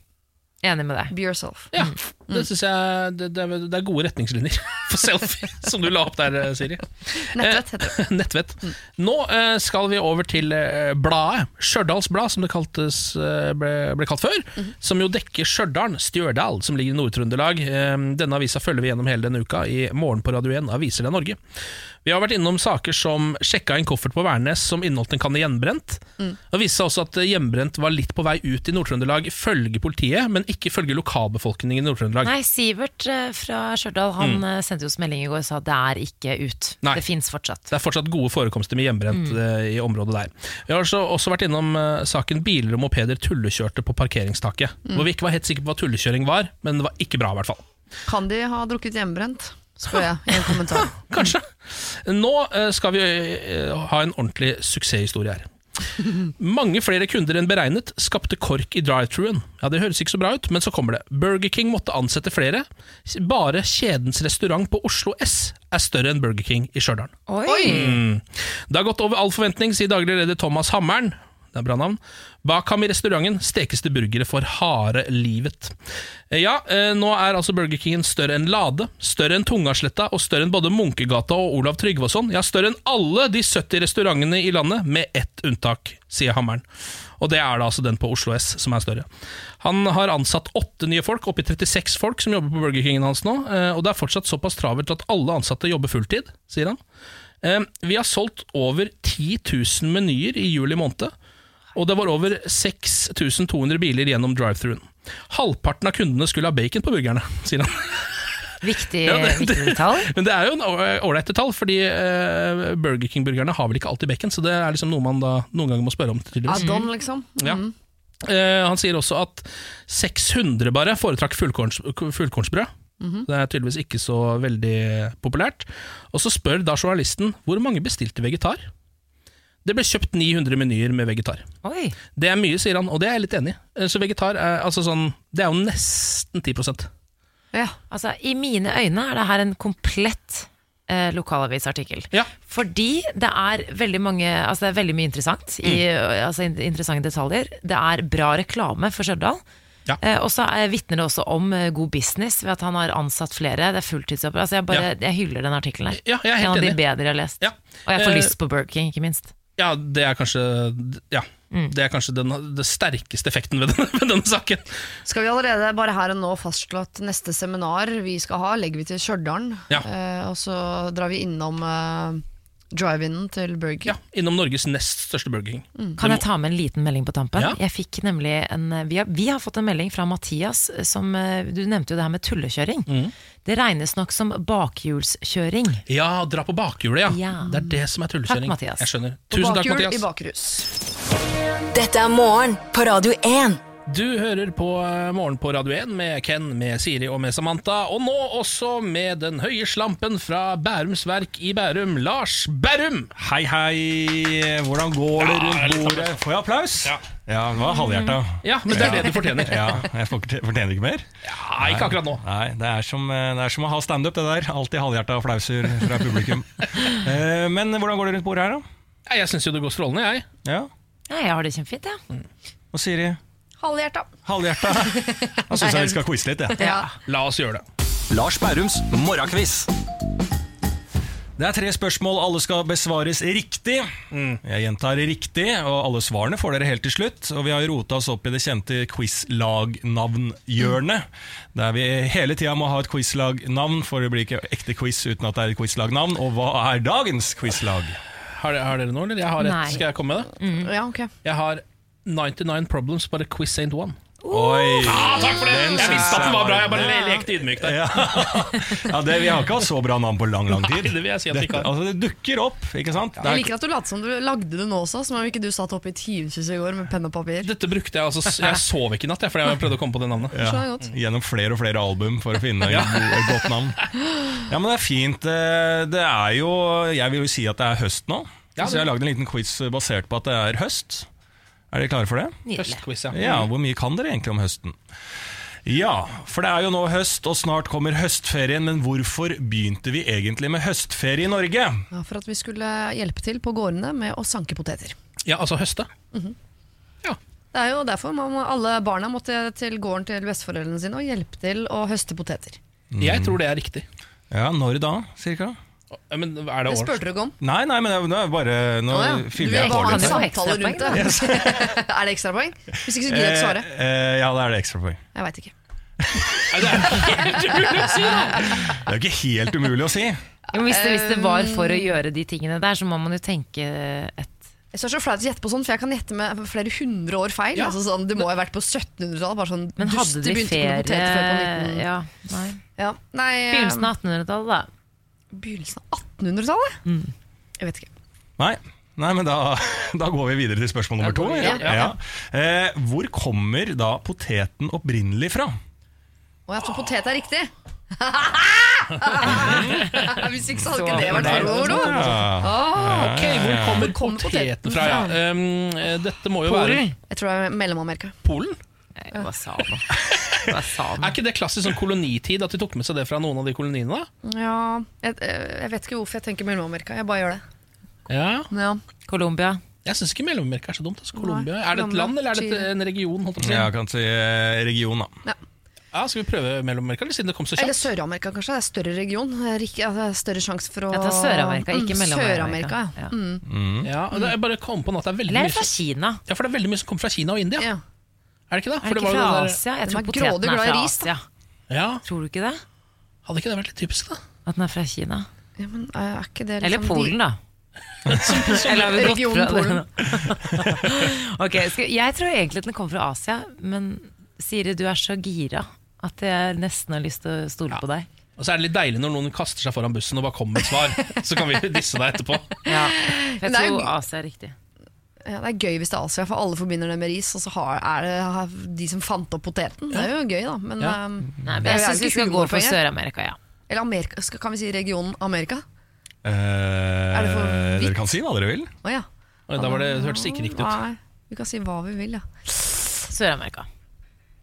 Enig med deg. Be yourself. ja, det synes jeg det, det, er, det er gode retningslinjer for selfie, som du la opp der, eh, Siri. Nettvett heter det. Nettvett. Nå eh, skal vi over til eh, bladet. Stjørdals Blad, som det kaltes, eh, ble, ble kalt før. Som jo dekker Stjørdal, Stjørdal, som ligger i Nord-Trøndelag. Eh, denne avisa følger vi gjennom hele denne uka i Morgen på Radio 1, Aviser det Norge. Vi har vært innom saker som sjekka en koffert på Værnes som inneholdt en kanne gjenbrent. Det viste seg også at gjenbrent var litt på vei ut i Nord-Trøndelag følge politiet, men ikke følge lokalbefolkningen i Nord-Trøndelag. Nei, Sivert eh, fra Stjørdal Han eh, sendte oss melding i går og sa det er ikke ut. Nei. Det fins fortsatt. Det er fortsatt gode forekomster med gjenbrent mm. i området der. Vi har også, også vært innom eh, saken biler og mopeder tullekjørte på parkeringstaket. Hvor vi ikke var helt sikre på hva tullekjøring var, men det var ikke bra i hvert fall. Kan de ha drukket hjemmebrent? Spør jeg i en kommentar. Kanskje. Nå eh, skal vi eh, ha en ordentlig suksesshistorie her. Mange flere kunder enn beregnet skapte kork i drive-throughen. Ja, Det høres ikke så bra ut, men så kommer det. Burger King måtte ansette flere. Bare kjedens restaurant på Oslo S er større enn Burger King i Stjørdal. Mm. Det har gått over all forventning, sier daglig leder Thomas Hammeren. Er bra navn. Bak ham i restauranten stekes det burgere for harde livet. Eh, Ja, eh, nå er altså Burger King større enn Lade, større enn Tungasletta og større enn både Munkegata og Olav Tryggvason. Ja, større enn alle de 70 restaurantene i landet, med ett unntak, sier Hammeren. Og det er da altså den på Oslo S som er større. Han har ansatt åtte nye folk, oppi 36 folk som jobber på Burger Kingen hans nå, eh, og det er fortsatt såpass travelt at alle ansatte jobber fulltid, sier han. Vi har solgt over 10 000 menyer i juli måned, og det var over 6200 biler gjennom drive-thruen. Halvparten av kundene skulle ha bacon på burgerne, sier han. Viktig, Ja, det- viktig detalj. Men det er jo en ålreite tall, fordi uh, Burger King-burgerne har vel ikke alltid bacon, så det er liksom noe man da noen ganger må spørre om. tydeligvis. Add-on, liksom. Ja. Mm. Eh, han sier også at 600 bare foretrakk fullkorns, fullkornsbrød. Mhm. Det er tydeligvis ikke så veldig populært. Og så spør da journalisten hvor mange bestilte vegetar. Det ble kjøpt 900 menyer med vegetar. Oi. Det er mye, sier han, og det er jeg litt enig i. Eh, Så vegetar er, altså sånn, det er jo nesten 10% Ja. Altså, I mine øyne er det her en komplett eh, lokalavisartikkel. Ja. Fordi det er veldig mange Altså det er veldig mye interessant i, altså, Interessante detaljer. Det er bra reklame for Stjørdal. Ja. Eh, og så er- vitner det også om eh, god business ved at han har ansatt flere. Det er fulltidsjobber. Altså, jeg, bare, jeg hyller den artikkelen her. Ja, jeg er en av de enig. bedre jeg har lest. Ja. Og jeg får Eh, lyst på Burger King, ikke minst. Ja, det er kanskje Ja, det er kanskje den, det sterkeste effekten ved, denne, ved denne saken. Skal vi allerede bare her og nå fastslå at neste seminar vi skal ha, legger vi til Stjørdal. Ja. Eh, og så drar vi innom eh, drive-inen til Burger. Ja, Innom Norges nest største Burger King. Kan jeg ta med en liten melding på tampen? Ja. Jeg fikk nemlig en, vi, har, vi har fått en melding fra Mathias som eh, Du nevnte jo det her med tullekjøring. Mm. Det regnes nok som bakhjulskjøring. Ja, dra på bakhjulet, ja. Ja. Det er det som er tullekjøring. Takk, Mathias. Jeg skjønner. På Tusen takk, bakhjul i Mathias. bakrus. Dette er morgen på Radio 1. Du hører på Morgen på Radio 1 med Ken, med Siri og med Samantha. Og nå også med den høye slampen fra Bærums Verk i Bærum, Lars Bærum. Hei, hei. Hvordan går det rundt bordet? Får jeg applaus? Ja. det var halvhjerta. Ja, men det er det du fortjener. Ja, jeg fortjener ikke mer? Ja, ikke akkurat nå. Nei, det er som, det er som å ha standup, det der. Alltid halvhjerta applauser fra publikum. Eh, Men hvordan går det rundt bordet her, da? Jeg syns jo det går strålende, jeg. Ja. Ja, jeg har det kjempefint, jeg. Og Siri? Halvhjerta. Halvhjerta. Da syns jeg vi skal quize litt, jeg. Ja. La oss gjøre det. Lars Bærums morgenquiz. Det er tre spørsmål, alle skal besvares riktig. Jeg gjentar riktig, og alle svarene får dere helt til slutt. Og vi har rota oss opp i det kjente quizlagnavnhjørnet. Der vi hele tida må ha et quizlagnavn, for det blir ikke ekte quiz uten at det er et quizlagnavn. Og hva er dagens quizlag? Har, dere- har dere noe, eller? Jeg har et. Nei. Skal jeg komme med det? Ja, ok. Jeg har 99 Problems, but a quiz ain't one. Oi, Ja, takk for det! den Jeg visste at den var bra, jeg bare lekte ydmyk der. Ja, ja det, Vi har ikke hatt så bra navn på lang lang tid. Nei, det vil jeg si at vi ikke har. altså, det dukker opp, ikke sant? Ja. Jeg er- liker at du lot som du lagde det nå også, som om ikke du satt opp i timevis i går med penn og papir. Dette brukte jeg altså Jeg sov ikke i natt, jeg, fordi jeg prøvde å komme på det navnet. Ja, gjennom flere og flere album for å finne Ja. et godt navn. Ja, men Det er fint. Eh, Det er jo Jeg vil jo si at det er høst nå. Ja, så jeg har lagd en liten quiz basert på at det er høst. Er dere klare for det? Høstquiz, ja. Ja, Hvor mye kan dere egentlig om høsten? Ja, for det er jo nå høst, og snart kommer høstferien. Men hvorfor begynte vi egentlig med høstferie i Norge? Ja, for at vi skulle hjelpe til på gårdene med å sanke poteter. Ja, altså høste. Det er jo derfor man, alle barna måtte til gården til besteforeldrene sine og hjelpe til å høste poteter. Jeg tror det er riktig. Ja, Når da, cirka? Ja, Men er det Det spurte du ikke om. Nei, nei, men nå er bare Nå Å ja. Fyller jeg på bare litt. samtale rundt det. er det ekstrapoeng? Hvis ikke så gidder jeg ikke svare. Eh, eh, ja, da er det ekstrapoeng. Jeg veit ikke. Det er helt umulig å si, da! Det er jo ikke helt umulig å si. Jo, hvis, det, hvis det var for å gjøre de tingene der, så må man jo tenke et Jeg synes det er så flaut å gjette på sånn, for jeg kan gjette med flere hundre år feil. Altså sånn, det må ha vært på 1700-tallet. Sånn Men hadde de ferie 19... Ja, nei. Ja. Nei, Begynnelsen av 1800-tallet, da. Begynnelsen av 1800-tallet? Mm. Jeg vet ikke. Nei, nei men da, da går vi videre til spørsmål nummer to. Ja. Ja. Eh, hvor kommer da poteten opprinnelig fra? Å, jeg tror potet er riktig. Hvis ikke så hadde ikke det vært ord. da. der. Ah, Ok, hvor kommer kommer poteten fra? Ja. Um, dette må jo Polen. være Jeg tror det er Mellom-Amerika. Polen? Hva sa han nå? Hva sa han? Er ikke det klassisk sånn kolonitid at de tok med seg det fra noen av de koloniene? da? Ja, jeg, jeg vet ikke hvorfor jeg tenker Mellom-Amerika. Jeg bare gjør det. Ja. Ja. Colombia. Jeg syns ikke Mellom-Amerika er så dumt. Altså. Colombia. Er det et land, eller er det et, en region? Ja, jeg kan si eh, region, da. Ja, Skal vi prøve Mellom-Amerika, eller siden det kom så Eller? Sør-Amerika, kanskje. Det er større region. Det er ja, er større sjanse for å tar Sør-Amerika, ikke Mm, Mellom-Amerika. Sør-Amerika, ja. Mm. Mm. Ja, og det, jeg bare kom på nå at det er veldig Eller er mye det fra Kina? Ja, for det er veldig mye som kommer fra Kina og India. Ja. Er det ikke det? Er det var ikke fra det der- Asia? Jeg tror poteten er fra ris. Asia. Ja, Tror du ikke det? Hadde ikke det vært litt typisk, da? At den er fra Kina? Ja, men er ikke det Eller liksom Polen, da. Eller har vi gått regionen fra Polen. Ok, skal, Jeg tror egentlig at den kommer fra Asia, men Siri, du er så gira at jeg nesten har lyst til å stole på deg. Og så er det litt deilig når noen kaster seg foran bussen og bare kommer med et svar. Så kan vi disse deg etterpå. Ja, jeg tror Asia er riktig. Ja, det er gøy hvis det er Asia, for alle forbinder det med ris. Og så har, er det har de som fant opp poteten. Det er jo gøy, da. Men, Ja. um, Nei, men det er jeg jo syns vi skal gå for. Sør-Amerika, ja. Eller Amerika, skal, kan vi si regionen Amerika? Eh, det for vidt? dere kan si hva dere vil. Oh, ja. Oi, da var det, det hørtes ikke riktig ut. Nei, vi kan si hva vi vil, ja. Sør-Amerika.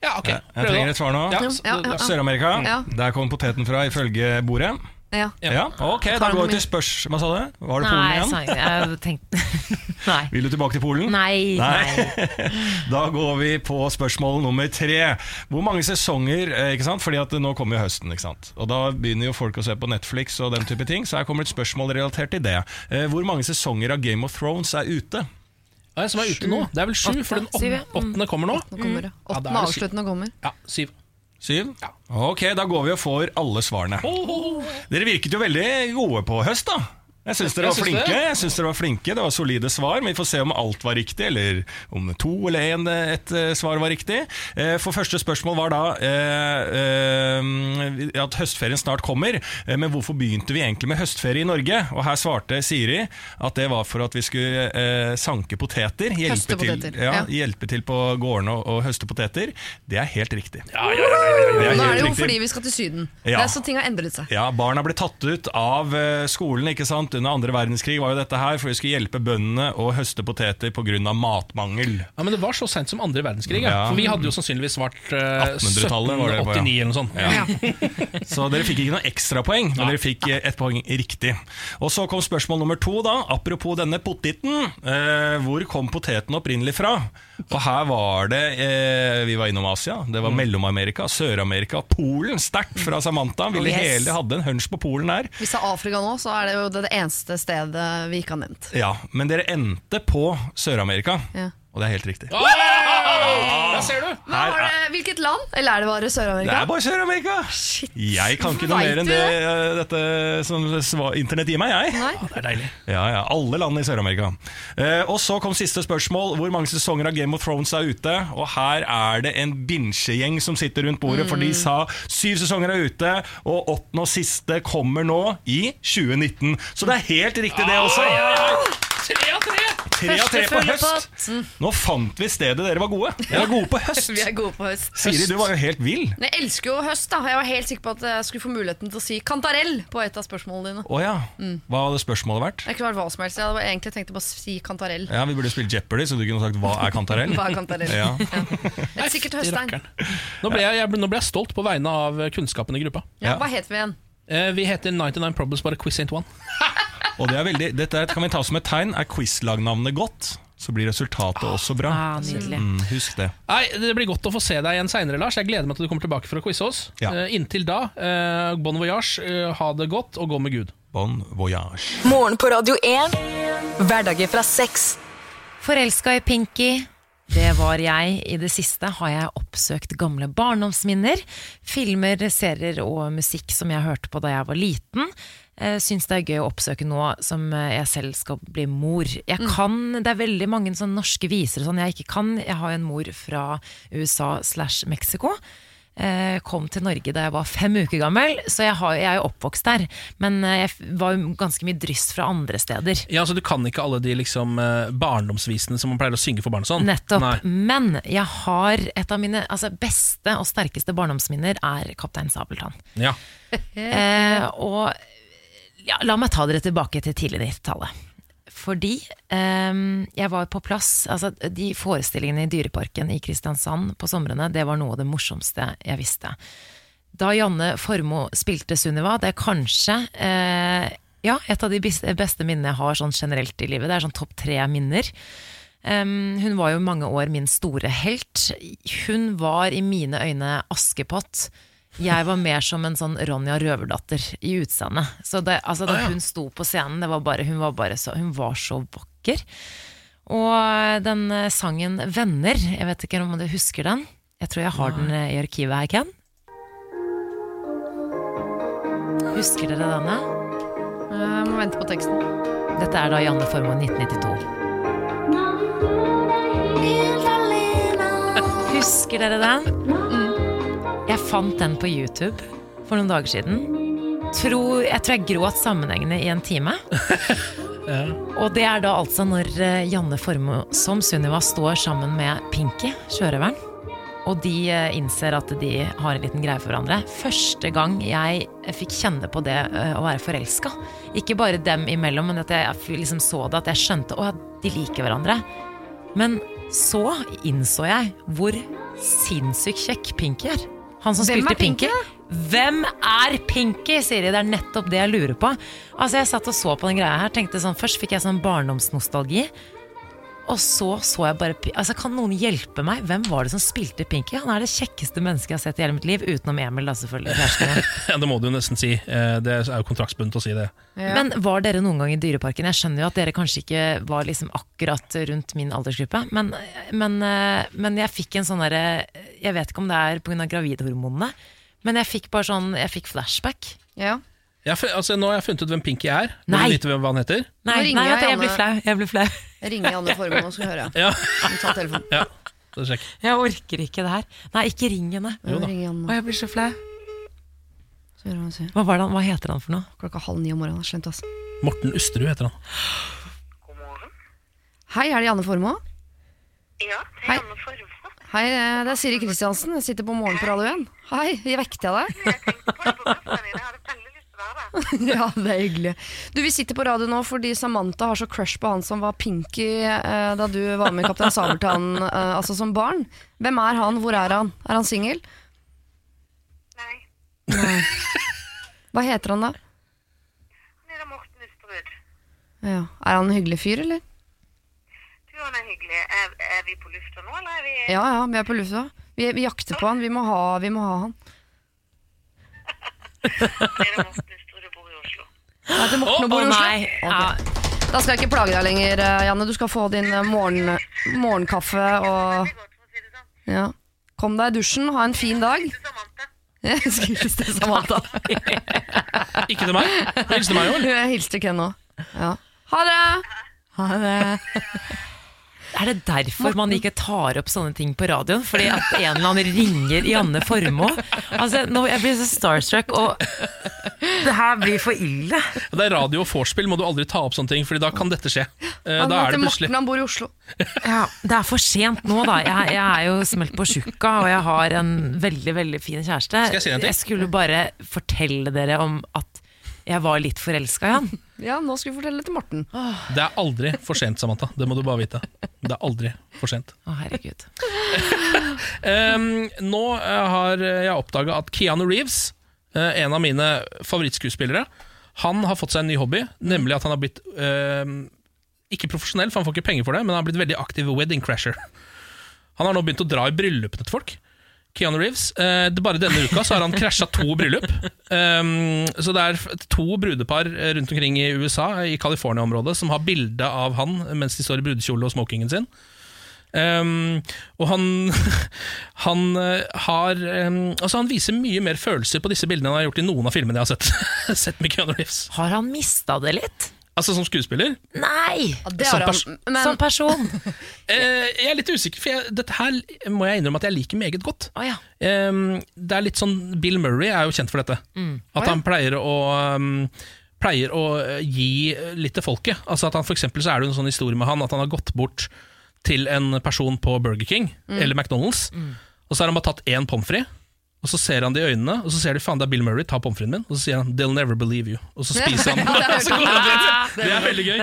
Ja, ok. Jeg trenger et svar nå. Ja, Ja, ja, ja. Sør-Amerika. Ja. Der kom poteten fra, ifølge bordet. Ja. Ja, ok, Da går vi til spørs... Hva sa du? Var det Polen igjen? jeg, tenkte Nei. Vil du tilbake til Polen? Nei, nei. da går vi på spørsmål nummer tre. Hvor mange sesonger eh, ikke sant? Fordi at nå kommer jo høsten. ikke sant? Og Da begynner jo folk å se på Netflix og den type ting, så her kommer et spørsmål relatert til det. Eh, Hvor mange sesonger av Game of Thrones er ute? Ja, som er ute nå. Det er vel sju, for den åttende kommer nå. Nå kommer. Ja, Åttende avsluttende kommer. Ja, syv. Syv? Ok, da går vi og får alle svarene. Dere virket jo veldig gode på høst, da. Jeg syns dere var flinke. det. Jeg synes dere var flinke Det var solide svar, men vi får se om alt var riktig, eller om to eller en, et eh, svar var riktig. Eh, For første spørsmål var da eh, eh, at høstferien snart kommer, eh, men hvorfor begynte vi egentlig med høstferie i Norge? Og her svarte Siri at det var for at vi skulle eh, sanke poteter. Hjelpe til, ja, ja. hjelpe til på gårdene og, og høste poteter. Det er helt riktig. Det er Nå er det jo riktig. fordi vi skal til Syden. Ja. Det er så ting har endret seg. Ja, Barna ble tatt ut av eh, skolen ikke sant? Under andre verdenskrig. var jo dette her, For vi skulle hjelpe bøndene å høste poteter pga. matmangel. Ja, Men det var så sent som andre verdenskrig. Ja. Ja. For vi hadde jo sannsynligvis svart uh, 1800-tallet var det på, ja. 1789 eller noe sånt. Ja. Så dere fikk ikke noe ekstrapoeng, men dere fikk eh, ett poeng riktig. Og Så kom spørsmål nummer to. da Apropos denne poteten. Uh, hvor kom poteten opprinnelig fra? Og her var det eh, Vi var innom Asia. Det var Mellom-Amerika, Sør-Amerika, Polen. Sterkt fra Samantha. Ville yes. hele hadde en hunch på Polen der. Hvis det er Afrika nå, så er det jo det, det eneste stedet vi ikke har nevnt. Ja, Men dere endte på Sør-Amerika, Ja. Og det er helt riktig. Der ser du! Hva var det, hvilket land? Eller er det bare Det Sør-Amerika? er bare Sør-Amerika! Jeg kan ikke noe vet mer enn du det eh, dette som sva- internett gir meg, jeg. Nei. Det er deilig. Ja, ja, Alle land i Sør-Amerika. Eh, og så kom siste spørsmål. Hvor mange sesonger av Game of Thrones er ute? Og her er det en binsjegjeng som sitter rundt bordet, for de Mm. sa syv sesonger er ute, og åttende og siste kommer nå i 2019. Så det er helt riktig, det også. Tre av tre! På høst. Nå fant vi stedet dere var gode. Dere er gode på høst. Vi er gode på høst. Siri, du var jo helt vill. Men Jeg elsker jo høst. da Jeg var helt sikker på at jeg skulle få muligheten til å si kantarell på et av spørsmålene dine. Oh, ja. Mm. Hva hadde spørsmålet vært? Det kunne vært hva som helst. Jeg hadde egentlig tenkt å bare si kantarell. Ja, Vi burde spilt Jeopardy, så du kunne sagt 'Hva er kantarell'? Hva er kantarell? Ja. Et sikkert høsttegn. Nå ble, jeg, jeg, ble- nå ble jeg stolt på vegne av kunnskapen i gruppa. Ja, hva heter vi igjen? Eh, Vi heter 99 Problems, bare quiz ain't one. Og det er veldig, dette kan vi ta som et tegn. Er quiz-lagnavnet godt, så blir resultatet også bra. Ah. Mm, husk det. Nei, Det blir godt å få se deg igjen seinere, Lars. Jeg gleder meg til du kommer tilbake for å quize oss. Ja. Uh, inntil da, uh, bon voyage, uh, ha det godt og gå med Gud. Bon voyage. Morgen på Radio 1. Hverdager fra seks. Forelska i Pinky. Det var jeg. I det siste har jeg oppsøkt gamle barndomsminner. Filmer, serier og musikk som jeg hørte på da jeg var liten. Eh, Syns det er gøy å oppsøke nå som eh, jeg selv skal bli mor. Jeg kan, Det er veldig mange sånne norske viser sånn jeg ikke kan. Jeg har en mor fra USA slash Mexico. Eh, Kom til Norge da jeg var fem uker gammel, så jeg, har, jeg er jo oppvokst der. Men eh, jeg var jo ganske mye dryss fra andre steder. Ja, Så Du kan ikke alle de liksom barndomsvisene som man pleier å synge for barn og sånn? Nettopp. Nei. Men jeg har et av mine altså, beste og sterkeste barndomsminner er Kaptein Sabeltann. Ja. Eh, og ja, la meg ta dere tilbake til tidlig 90-tallet. Fordi eh, jeg var på plass altså, De forestillingene i Dyreparken i Kristiansand på somrene, det var noe av det morsomste jeg visste. Da Janne Formoe spilte Sunniva, det er kanskje eh, ja, et av de beste, minnene jeg har sånn generelt i livet. Det er sånn topp tre minner. Um, hun var jo mange år min store helt. Hun var i mine øyne Askepott. Jeg var mer som en sånn Ronja Røverdatter i utseendet. Så det, altså, da hun sto på scenen, det var bare, hun, var bare så, hun var så vakker. Og den eh, sangen 'Venner', jeg vet ikke om du husker den? Jeg tror jeg har den eh, i arkivet her, Ken. Husker dere denne? Jeg må vente på teksten. Dette er da Janne Formoe 1992. Husker dere den? Jeg fant den på YouTube for noen dager siden. Tror, jeg tror jeg gråt sammenhengende i en time. Og det er da altså når eh, Janne Formoe som Sunniva står sammen med Pinky, sjørøveren. Og de eh, innser at de har en liten greie for hverandre. Første gang jeg fikk kjenne på det eh, å være forelska. Ikke bare dem imellom, men at jeg liksom så det, at jeg skjønte at de liker hverandre. Men så innså jeg hvor sinnssykt kjekk Pinky er. Han som Hvem spilte Pinky. Pinky, Hvem er Pinky, Siri? Det er nettopp det jeg lurer på. Altså Jeg satt og så på den greia her. Tenkte sånn, Først fikk jeg sånn barndomsnostalgi. Og så så jeg bare Altså Kan noen hjelpe meg? Hvem var det som spilte Pinky? Han er det kjekkeste mennesket jeg har sett i hele mitt liv. Utenom Emil, da selvfølgelig. ja, Det må du jo nesten si. Eh, Det er jo kontraktsbundet å si det. Men var dere noen gang i Dyreparken? Jeg skjønner jo at dere kanskje ikke var liksom akkurat rundt min aldersgruppe, men, men, eh, men jeg fikk en sånn derre Jeg vet ikke om det er pga. gravidhormonene, men jeg fikk bare sånn Jeg fikk flashback. Ja. Jeg, altså, nå har jeg funnet ut hvem Pinky er. Vil Nei. du vite hvem- hva han heter? Nei, ringer nei jeg jeg Janne. blir flau. Jeg blir flau. Jeg ringer Janne Formoe og skal høre. Ja, Ta telefonen. ja. Er sjekk. Jeg orker ikke det her. Nei, ikke ring henne. Jo da. Ring Å, jeg blir så flau. Så hører hva han sier. Hva, var det, han- hva heter han for noe? Klokka halv ni om morgenen. Slemt, ass. Morten Usterud heter han. Hei, er det Janne Formoe? Ja, det Hei. er Janne Formoe. Hei, eh, det er Siri Kristiansen. Jeg sitter på Morgen på Radio 1. Hei, jeg vekket jeg deg? Jeg tenkte på det på. Jeg hadde veldig lyst til å være der. ja, det er hyggelig. Du, Vi sitter på radio nå fordi Samantha har så crush på han som var Pinky eh, da du var med i Kaptein Sabeltann eh, altså som barn. Hvem er han? Hvor er han? Er han singel? Nei, Nei. Hva heter han da? han er da Morten Usterud. Ja. Er han en hyggelig fyr, eller? Du, han er hyggelig. Er, er vi på lufta nå, eller er vi Ja ja, vi er på lufta. Vi, vi jakter på han. Vi må ha, vi må ha han. Er Morten Oslo? til Morten og bor i Oslo? nei. Ok. Da skal jeg ikke plage deg lenger, eh, Janne. Du skal få din eh, morgen, morgenkaffe og ja. Kom deg i dusjen, ha en fin dag. Jeg til Samantha. Ikke til meg. Hils til meg, Joel. Jeg hilste Ken òg. Ja. Ha det! Ha det. Er det derfor man ikke tar opp sånne ting på radioen? Fordi at en eller annen ringer Janne Formoe? Altså, nå, jeg blir så starstruck. Og Det her blir for ille. Det er radio og vorspiel, må du aldri ta opp sånne ting, Fordi da kan dette skje. Eh, Da er det plutselig Morten, han bor i Oslo. Ja, det er for sent nå, da. Jeg, jeg er jo smelt på tjukka, og jeg har en veldig veldig fin kjæreste. Skal jeg si en ting? skulle bare fortelle dere om at jeg var litt forelska i han. Ja, nå skal vi fortelle det til Morten. Det er aldri for sent, Samantha. Det må du bare vite. Det er aldri for sent. Å, herregud. Um, nå eh, har jeg oppdaga at Keanu Reeves, eh, en av mine favorittskuespillere, han har fått seg en ny hobby, nemlig at han har blitt em, Ikke profesjonell, for han får ikke penger for det, men han har blitt veldig aktiv wedding crasher. Han har nå begynt å dra i bryllupene til folk. Keanu Reeves. Eh, bare denne uka så har han krasja to bryllup. Um, så det er to brudepar eh, rundt omkring i USA, i California-området, som har bilde av han mens de står i brudekjole og smokingen sin. Um, og han, han eh, har um, Altså Han viser mye mer følelser på disse bildene enn han har gjort i noen av filmene jeg har sett, sett med Keanu Reeves. Har han mista det litt? Altså som skuespiller? Nei! det Som pers- men- Som person. Eh, jeg er litt usikker, for jeg, dette her må jeg innrømme at jeg liker meget godt. Oh, ja. eh, det er litt sånn Bill Murray er jo kjent for dette. Mm. At Å ja. han pleier å um, Pleier å uh, gi litt til folket. Altså at han for eksempel, så er det jo en sånn historie med han at han har gått bort til en person på Burger King Mm. eller McDonald's, Mm. og så har han bare tatt én pommes frites. Og så ser han det i øynene, og så ser de faen det er Bill Murray, ta pommes fritesen min. Og så sier han 'they'll never believe you', og så spiser han Ja, det er veldig gøy.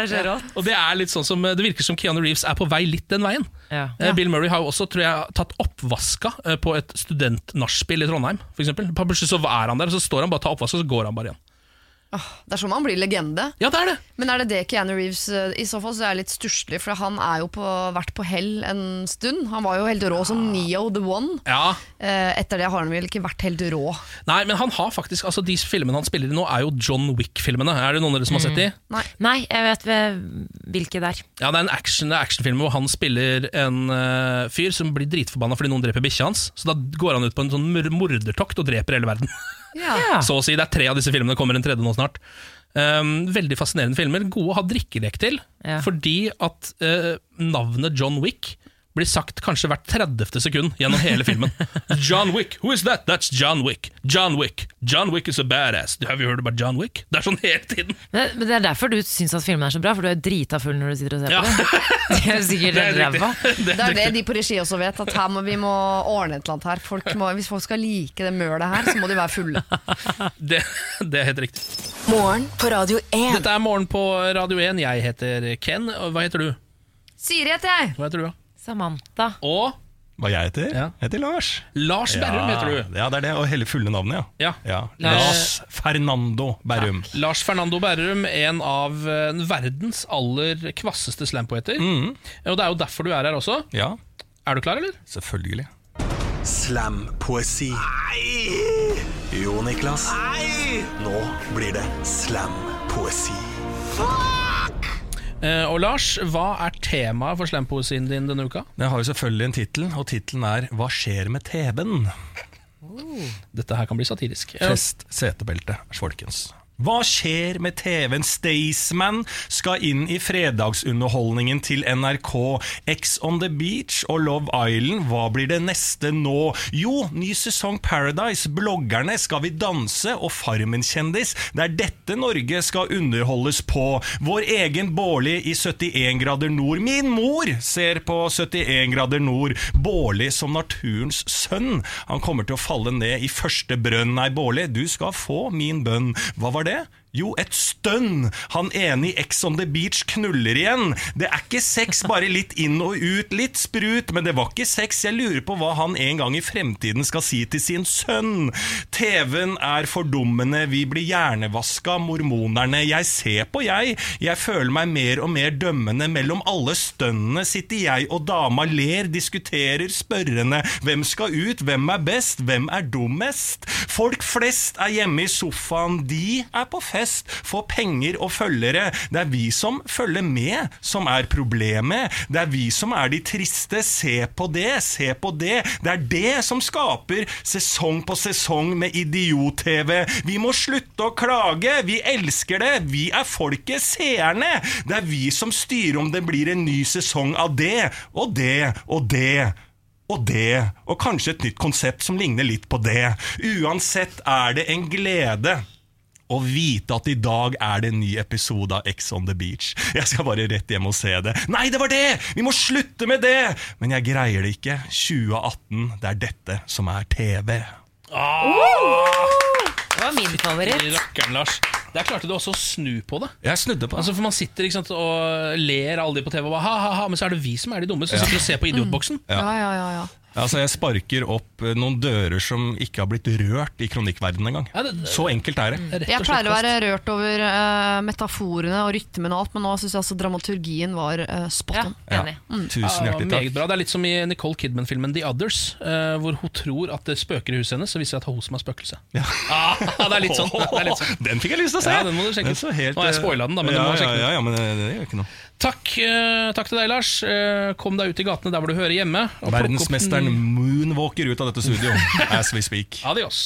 Og det er litt sånn som Det virker som Keanu Reeves er på vei litt den veien. Ja. Eh, Bill Murray har jo også tror jeg, tatt oppvaska eh, på et studentnachspiel i Trondheim. Plutselig så er han der, og så står han bare og tar oppvaska, og så går han bare igjen. Det er sånn man blir legende. Ja, det er det. Men er det det Keanu Reeves eh, I så fall så er jeg litt stusslig, for han er jo på, vært på hell en stund. Han var jo helt rå som Neo the One. Ja. Eh, Etter det har han vel ikke vært helt rå. Nei, men han har faktisk Altså De filmene han spiller i nå, er jo John Wick-filmene. Er det noen av dere som har sett de? Nei. Nei, jeg vet hvilke der. Ja, Det er en action, det er actionfilm hvor han spiller en uh, fyr som blir dritforbanna fordi noen dreper bikkja hans. Så da går han ut på en sånn mordertokt og dreper hele verden. Ja. Så å si. Det er tre av disse filmene, det kommer en tredje nå snart. Um, veldig fascinerende filmer. Gode å ha drikkelek til, Ja. fordi at uh, navnet John Wick blir sagt kanskje hvert 30. sekund gjennom hele filmen. John Wick, who is that? That's John Wick. John Wick. John Wick is a badass. Have you heard about John Wick? Det er sånn hele tiden. Men men det er derfor du syns at filmen er så bra, for du er drita full når du sitter og ser Ja. på det. Det er sikkert Det er helt ræva. Det er det de på regi også vet, at her må vi må ordne et eller annet her. Folk må, hvis folk skal like det mølet her, så må de være fulle. Det, det er helt riktig. Morgen på Radio 1. Dette er Morgen på Radio 1. Jeg heter Ken. Hva heter du? Siri heter jeg. Hva heter du? da? Samantha. Og Hva jeg heter? Ja. Jeg heter Lars. Lars Berrum heter du. Ja, det er det, og hele fulle navnet, ja. Ja. Lars Lars- Fernando Berrum. Lars Fernando Berrum, en av eh, verdens aller kvasseste slampoeter. Og det er jo derfor du er her også. Ja, Er du klar, eller? selvfølgelig. Slampoesi. Jo, Niklas. Nei! Nå blir det slampoesi. Eh, og Lars, hva er temaet for slampoesien din denne uka? Det har jo selvfølgelig en tittel, og tittelen er 'Hva skjer med TV-en?' Dette her kan bli satirisk. Eh, Fest setebeltet, folkens. Hva skjer med TV-en? Staysman skal inn i fredagsunderholdningen til NRK. X on the Beach og Love Island, hva blir det neste nå? Jo, ny sesong Paradise, bloggerne, Skal vi danse og Farmen-kjendis. Det er dette Norge skal underholdes på. Vår egen Bårli i 71 grader nord. Min mor ser på 71 grader nord. Bårli som naturens sønn. Han kommer til å falle ned i første brønn. Nei, Bårli, du skal få min bønn. Hva var det? Yeah, Jo, et stønn! Han ene i Ex on the Beach knuller igjen. Det er ikke sex, bare litt inn og ut, litt sprut, men det var ikke sex. Jeg lurer på hva han en gang i fremtiden skal si til sin sønn. TV-en er fordummende, vi blir hjernevaska, mormonerne. Jeg ser på, jeg. Jeg føler meg mer og mer dømmende. Mellom alle stønnene sitter jeg og dama ler, diskuterer spørrende. Hvem skal ut, hvem er best, hvem er dummest? Folk flest er hjemme i sofaen, de er på fest, får penger og følgere. Det er vi som følger med, som er problemet. Det er vi som er de triste. Se på det, se på det. Det er det som skaper sesong på sesong med idiot-TV. Vi må slutte å klage. Vi elsker det. Vi er folket, seerne. Det er vi som styrer om det blir en ny sesong av det og det og det og det, og kanskje et nytt konsept som ligner litt på det. Uansett er det en glede å vite at i dag er det en ny episode av Ex on the Beach. Jeg skal bare rett hjem og se det. Nei, det var det! Vi må slutte med det! Men jeg greier det ikke. 2018, det er dette som er TV. Det var min favoritt. Rakkeren, Lars. Der klarte du også å snu på det. Jeg snudde på det. Altså, for Man sitter ikke sant, og ler alle de på TV, og bare, ha, ha, ha, men så er det vi som er de dumme som Ja. sitter og ser på Idiotboksen. Ja. Ja, ja, ja, ja. Altså, jeg sparker opp eh, noen dører som ikke har blitt rørt i kronikkverdenen engang. Ja, Så enkelt er det. Jeg pleier å være rørt over uh, metaforene og rytmen og alt, men nå syns jeg altså dramaturgien var uh, spot on. Ja. Tusen Ja, hjertelig takk. bra. Det er litt som i Nicole Kidman-filmen The Others, uh, hvor hun tror at det spøker i huset hennes, så viser det at det er hun som er spøkelse. Ah, det er litt sånn. Det er litt sånn. Den fikk jeg lyst til å se! Ja, den må du sjekke ut. helt, Nå har jeg spoila den, da, men ja, du må sjekke den ut. ja, ja, men det, det gjør ikke noe. Takk, eh, takk til deg, Lars. Eh, kom deg ut i gatene der hvor du hører hjemme. og plukk opp Verdensmesteren den- moonwalker ut av dette studio as we speak. Adios.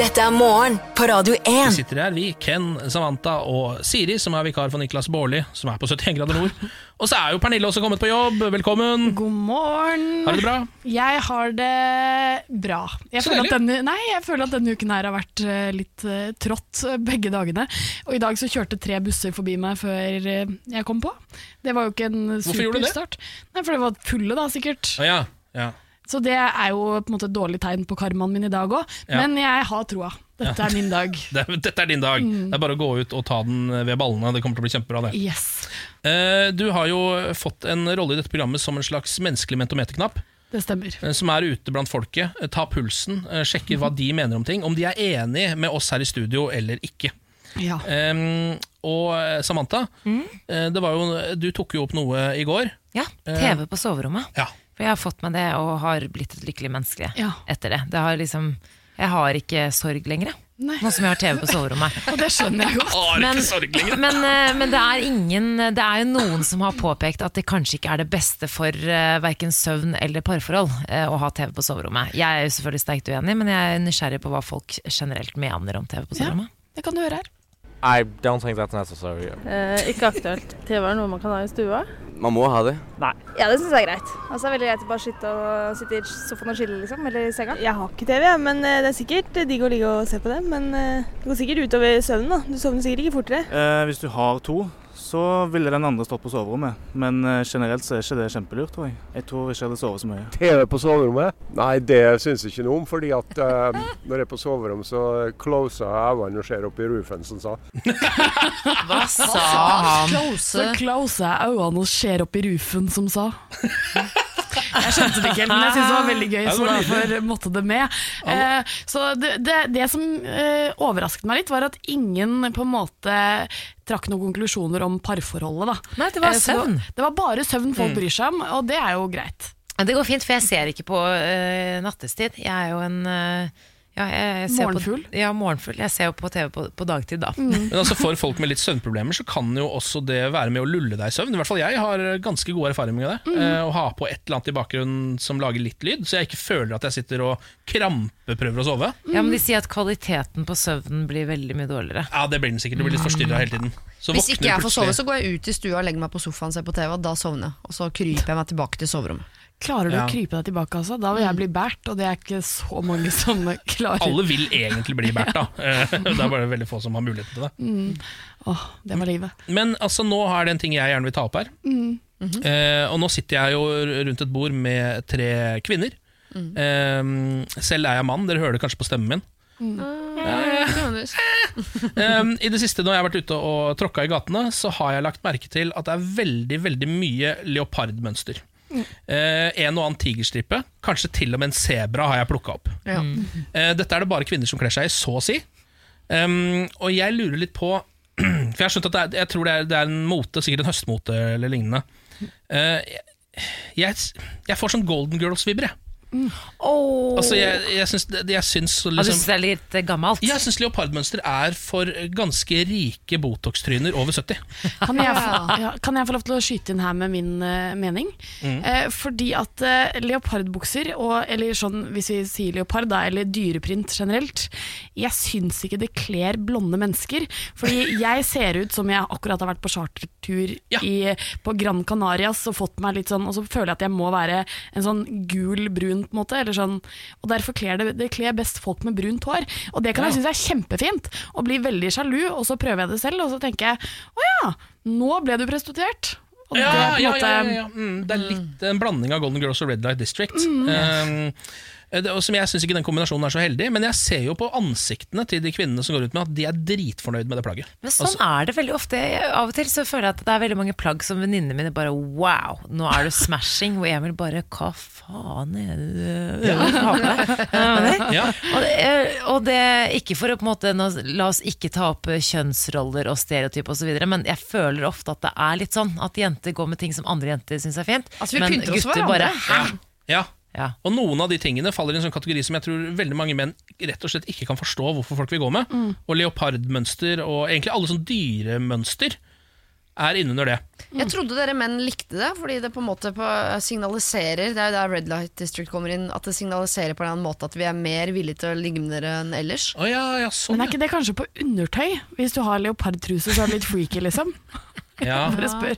Dette er morgen på Radio 1. Vi sitter her, vi. Ken, Samantha og Siri, som er vikar for Niklas Baarli, som er på 71 grader nord. Og så er jo Pernille også kommet på jobb. Velkommen. God morgen. Har du det bra? Jeg har det bra. Jeg Så føler, at denne, nei, jeg føler at denne uken her har vært eh, litt trått begge dagene. Og i dag så kjørte tre busser forbi meg før eh, jeg kom på. Det var jo ikke en super superstart. Nei, For det var fulle, da, sikkert. Å ja. ja. Så det er jo på en måte et dårlig tegn på karmaen min i dag òg. Ja. Men jeg har troa. Dette er min dag. Det, dette er din dag. Mm. Det er bare å gå ut og ta den ved ballene. Det kommer til å bli kjempebra. det Yes. Eh, Du har jo fått en rolle i dette programmet som en slags menneskelig mentometerknapp. Det stemmer. eh, Som er ute blant folket, Ta pulsen, sjekke sjekker hva de mener om ting. Om de er enig med oss her i studio eller ikke. Ja. Um, og eh, Samantha, mm. det var jo, du tok jo opp noe i går. Ja, Eh, TV på soverommet. Ja. For jeg har fått meg det og har blitt et lykkelig menneske Ja. etter det. det har liksom, jeg har ikke sorg lenger. Nei. Nå som jeg har TV på soverommet. Og det skjønner jeg godt. Men, men, eh, men det er ingen Det er jo noen som har påpekt at det kanskje ikke er det beste for uh, verken søvn eller parforhold uh, å ha TV på soverommet. Jeg er jo selvfølgelig sterkt uenig, men jeg er nysgjerrig på hva folk generelt mener om TV på soverommet. Ja. Det kan du høre her. I don't think that's necessary. Eh, ikke aktuelt. TV er noe man kan ha i stua. Man må ha det. Nei. Ja, det syns jeg er greit. Altså, det er veldig greit å bare sitte og sitte i sofaen og chille, liksom. Eller i senga. Jeg har ikke TV, ja, men eh, det er sikkert digg å ligge og se på det. Men eh, det går sikkert utover søvnen, da. Du sovner sikkert ikke fortere. Eh, hvis du har to, så ville den andre stått på soverommet. Men eh, generelt så er ikke det kjempelurt, tror jeg. Jeg tror ikke jeg hadde sovet så mye. TV på soverommet? Nei, det syns jeg ikke noe om. fordi at eh, når jeg er på soverommet, så closer jeg øynene og ser opp i roofen, som sa. Hva sa han? Så closer jeg øynene og ser opp i rufen, som sa. Jeg skjønte det ikke helt, men jeg syntes det var veldig gøy, så derfor måtte det med. Eh, så det, det, det som eh, overrasket meg litt, var at ingen på en måte trakk noen konklusjoner om parforholdet. Da. Nei, det var Eh, søvn. Det var bare søvn folk Mm. bryr seg om, og det er jo greit. Det går fint, for jeg ser ikke på nattestid. Jeg er jo en ja, jeg, jeg ser Morgenfugl? På, ja, morgenfugl. Jeg ser jo på TV på, på dagtid, da. Men altså For folk med litt søvnproblemer Så kan jo også det være med å lulle deg i søvn. I hvert fall jeg har ganske gode erfaringer med det. Mm. Eh, Å ha på et eller annet i bakgrunnen som lager litt lyd, så jeg ikke føler at jeg sitter og krampeprøver å sove. Ja, men De sier at kvaliteten på søvnen blir veldig mye dårligere. Ja, det blir den sikkert. Du blir litt forstyrra hele tiden. Så Hvis ikke jeg får plutselig- sove, så går jeg ut i stua og legger meg på sofaen og ser på TV, og da sovner jeg. Og så kryper jeg meg tilbake til soverommet. Klarer du Ja. å krype deg tilbake, altså? Da vil jeg bli bært, og det er ikke så mange som klarer. Alle vil egentlig bli bært, da. Eh, Det er bare veldig få som har muligheten til det. Mm. Åh, det var livet. Men altså, nå er det en ting jeg gjerne vil ta opp her. Mm. Eh, og nå sitter jeg jo rundt et bord med tre kvinner. Mm. Eh, selv er jeg mann, dere hører det kanskje på stemmen min. Um, I det siste når jeg har vært ute og tråkka i gatene, så har jeg lagt merke til at det er veldig veldig mye leopardmønster. Mm. Eh, en og annen tigerstripe, kanskje til og med en sebra har jeg plukka opp. Ja. Eh, dette er det bare kvinner som kler seg i, så å si. Um, og jeg lurer litt på For jeg har skjønt at det er, jeg tror det er, det er en mote, sikkert en høstmote eller lignende. Uh, jeg, jeg får sånn Golden Girls-vibber, jeg. Oh. Altså, jeg, jeg syns, jeg syns Og du liksom, syns det er litt eh, gammelt? jeg syns leopardmønster er for ganske rike Botox-tryner over 70. Kan jeg, få, ja, kan jeg få lov til å skyte inn her med min uh, mening? Mm. Eh, fordi at uh, leopardbukser, og, eller sånn hvis vi sier leopard, da, eller dyreprint generelt, jeg syns ikke det kler blonde mennesker. Fordi jeg ser ut som jeg akkurat har vært på chartertur i, på Gran Canarias og fått meg litt sånn, og så føler jeg at jeg må være en sånn gul, brun brun, på en måte. Eller sånn, og derfor kler det, det kler best folk med brunt hår. Og det kan jeg synes er kjempefint. Og bli veldig sjalu, og så prøver jeg det selv, og så tenker jeg å ja, nå ble du prostituert. Det Ja, er på ja, ja, måte ja, ja. Mm, det er litt en blanding av Golden Girls og Red Light District. Um, det, og som Jeg syns ikke den kombinasjonen er så heldig, men jeg ser jo på ansiktene til de kvinnene som går ut med at de er dritfornøyd med det plagget. Men sånn Altså, er det veldig ofte. Jeg- Av og til så føler jeg at det er veldig mange plagg som venninnene mine bare Wow, nå er du smashing. Og jeg vil bare Hva faen er det du Ja. har på deg? Ja. Og, det, og det Ikke for å på en måte nå, La oss ikke ta opp kjønnsroller og stereotyp osv., men jeg føler ofte at det er litt sånn at jenter går med ting som andre jenter syns er fint. Altså, vi men gutter bare Hæ? ja. Ja. Og noen av de tingene faller i en sånn kategori som jeg tror veldig mange menn rett og slett ikke kan forstå hvorfor folk vil gå med. Mm. Og leopardmønster og egentlig alle sånne dyremønster er innunder det. Jeg trodde dere menn likte det, fordi det på en måte på signaliserer Det er jo der Red Light District kommer inn, at det signaliserer på en annen måte at vi er mer villige til å ligge med dere enn ellers. Oh, ja, ja, sånn, Men er ikke det kanskje på undertøy? Hvis du har leopardtruse, så er det litt freaky, liksom. Ja. Bare spør.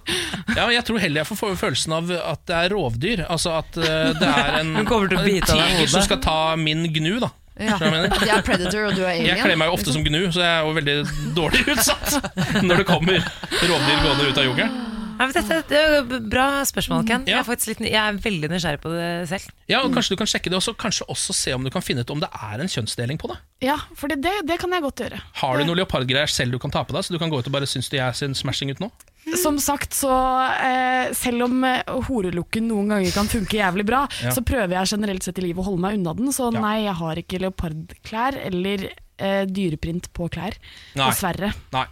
Ja, jeg tror heller jeg får følelsen av at det er rovdyr. Altså at eh, det er en, en tiger som skal ta min gnu, da. Ja. Du jeg mener? Jeg er predator og du er alien. Jeg kler meg jo ofte som gnu, så jeg er jo veldig dårlig utsatt når det kommer rovdyr gående ut av jungelen. Ja, men dette, det er bra spørsmål, Ken. Jeg, er litt, jeg er veldig nysgjerrig på det selv. Ja, og Kanskje du kan sjekke det, og kanskje også se om du kan finne ut om det er en kjønnsdeling på det. Ja, for det, det kan jeg godt gjøre. Har du noen leopardgreier selv du kan ta på deg, så du kan gå ut og bare synes de er sin smashing ut nå? Som sagt, så eh, selv om eh, horelukken noen ganger kan funke jævlig bra, Ja. så prøver jeg generelt sett i livet å holde meg unna den. Så nei, jeg har ikke leopardklær eller eh, dyreprint på klær. Nei. Dessverre. Nei.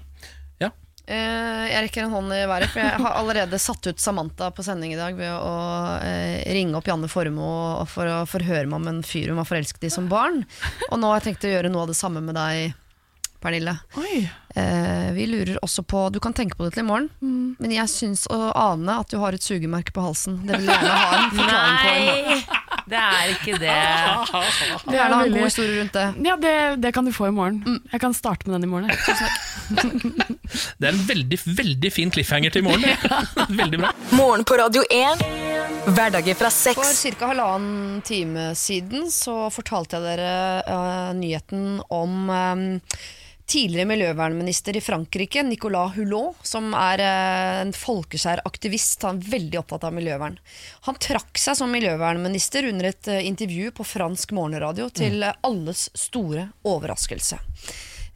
Eh, jeg rekker en hånd i været, for jeg har allerede satt ut Samantha på sending i dag ved å eh, ringe opp Janne Formoe for å forhøre meg om en fyr hun var forelsket i som barn. Og nå har jeg tenkt å gjøre noe av det samme med deg, Pernille. Eh, vi lurer også på Du kan tenke på det til i morgen, men jeg syns å ane at du har et sugemerke på halsen. Det vil jeg gjerne ha en forklaring på. Nei, det er ikke det. Vil gjerne ha en god historie rundt det. Ja, det, det kan du få i morgen. Jeg kan starte med den i morgen. jeg. Det er en veldig, veldig fin cliffhanger til i morgen. veldig bra. Morgen på Radio 1. Hverdager fra For seks. ca. halvannen time siden så fortalte jeg dere uh, nyheten om eh, tidligere miljøvernminister i Frankrike, Nicolas Hulot, som er eh, en folkeskjær aktivist. Han er veldig opptatt av miljøvern. Han trakk seg som miljøvernminister under et eh, intervju på fransk morgenradio til eh, alles store overraskelse.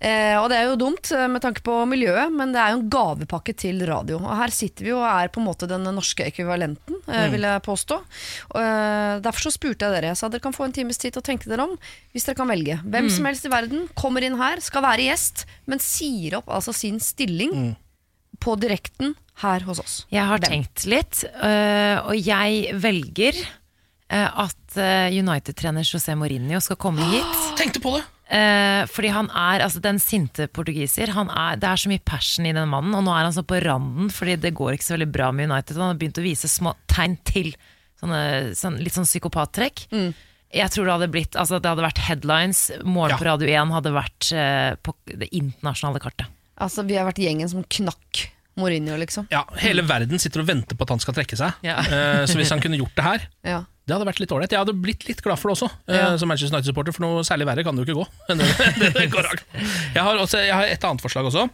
Eh, og det er jo dumt eh, med tanke på miljøet, men det er jo en gavepakke til radio. Og her sitter vi jo og er på en måte den norske ekvivalenten, eh, Mm. vil jeg påstå. Og, eh, derfor så spurte jeg dere. Jeg sa dere kan få en times tid til å tenke dere om, hvis dere kan velge. Hvem Mm. som helst i verden kommer inn her, skal være gjest, men sier opp altså sin stilling Mm. på direkten her hos oss. Jeg har Hvem? tenkt litt, øh, og jeg velger øh, at United-trener José Mourinho skal komme hit. Tenkte på det! Eh, fordi han er altså den sinte portugiser. Han er, det er så mye passion i den mannen, og nå er han sånn på randen fordi det går ikke så veldig bra med United. Han har begynt å vise små tegn til sånne, sånn, litt sånn psykopattrekk. Jeg tror det hadde blitt altså Det hadde vært headlines. Morgen på Radio 1 hadde vært eh, på det internasjonale kartet. Altså, vi har vært gjengen som knakk Mourinho, liksom. Ja, Hele verden sitter og venter på at han skal trekke seg. Ja. Eh, så hvis han kunne gjort det her, Ja. Det hadde vært litt ålreit. Jeg hadde blitt litt glad for det også, ja. uh, som Manchester United-supporter, for noe særlig verre kan det jo ikke gå. jeg, har også, jeg har et annet forslag også,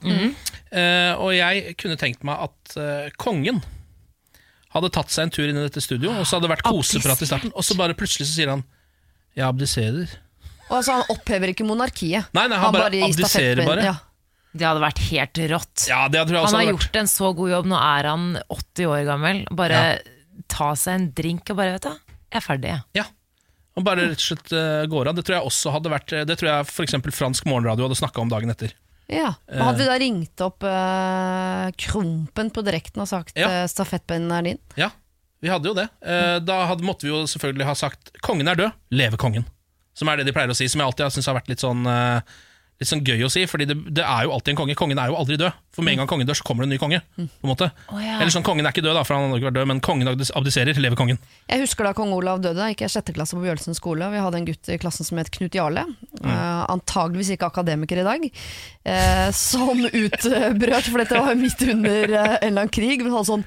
Eh, og jeg kunne tenkt meg at uh, kongen hadde tatt seg en tur inn i dette studio, og så hadde det vært koseprat i starten, og så bare plutselig så sier han 'jeg abdiserer'. Og altså, han opphever ikke monarkiet. Nei, nei, han bare bare abdiserer bare. Ja. Det hadde vært helt rått. Ja, det tror jeg også han har vært. gjort en så god jobb. Nå er han 80 år gammel. Bare ta seg en drink og bare, vet du, jeg er ferdig. Ja. Og bare rett og slett uh, går av. Det tror jeg også hadde vært Det tror jeg f.eks. fransk morgenradio hadde snakka om dagen etter. Ja. og Hadde vi da ringt opp uh, Krompen på direkten og sagt Ja. uh, er din? Ja, vi hadde jo det. Uh, da hadde, måtte vi jo selvfølgelig ha sagt 'kongen er død, leve kongen'. Som er det de pleier å si, som jeg alltid har syntes har vært litt sånn, eh, litt sånn gøy å si. Fordi det, det er jo alltid en konge. Kongen er jo aldri død. For med en gang kongen dør, så kommer det en ny konge. På en måte Oh, ja. Eller sånn, kongen er ikke død, da, for han hadde ikke vært død, men kongen abdiserer, Lever kongen. Jeg husker da kong Olav døde, gikk jeg sjette klasse på Bjølsen skole. Vi hadde en gutt i klassen som het Knut Jarle, eh, antageligvis ikke akademiker i dag, Uh, som utbrøt, for dette var midt under uh, en eller annen krig, men han sånn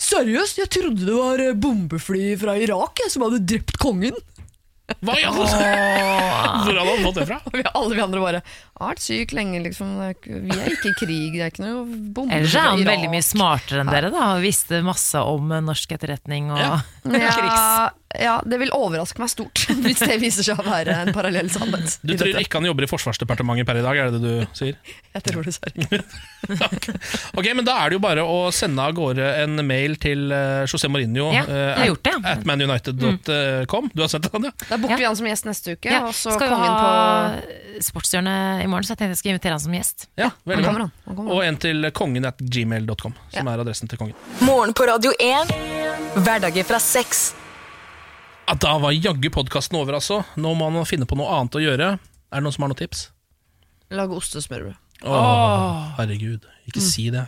Seriøst, jeg trodde det var bombefly fra Irak jeg, som hadde drept kongen. Hva i alle Hvor hadde han fått det fra? Vi alle vi andre bare har vært syk lenge, liksom. Ikke- Vi er ikke i krig, det er ikke noe bomber Ellers er han veldig mye smartere enn dere, da. Og visste masse om eh, norsk etterretning og krigs... Ja, ja, det vil overraske meg stort hvis det viser seg å være en parallell sannhet. Du tror ikke han jobber i Forsvarsdepartementet per i dag, er det det du sier? Jeg tror det, Sverre. Ok, men Da er det jo bare å sende av gårde en mail til uh, José Mourinho Ja, jeg har gjort det, ja. at manunited.com. Du har sendt den, ja? Da booker vi han som gjest neste uke, Ja, og så skal kongen på Sportshjørnet i morgen, så jeg tenkte jeg skulle invitere han som gjest. Ja, veldig bra. han. Han. Og en til kongen at gmail.com, som er adressen til kongen. Morgen på Radio 1. Hverdager fra sex. Ja, da var jaggu podkasten over, altså. Nå må man finne på noe annet å gjøre. Er det noen som har noen tips? Lage ostesmørbrød. Åh, herregud, ikke si det.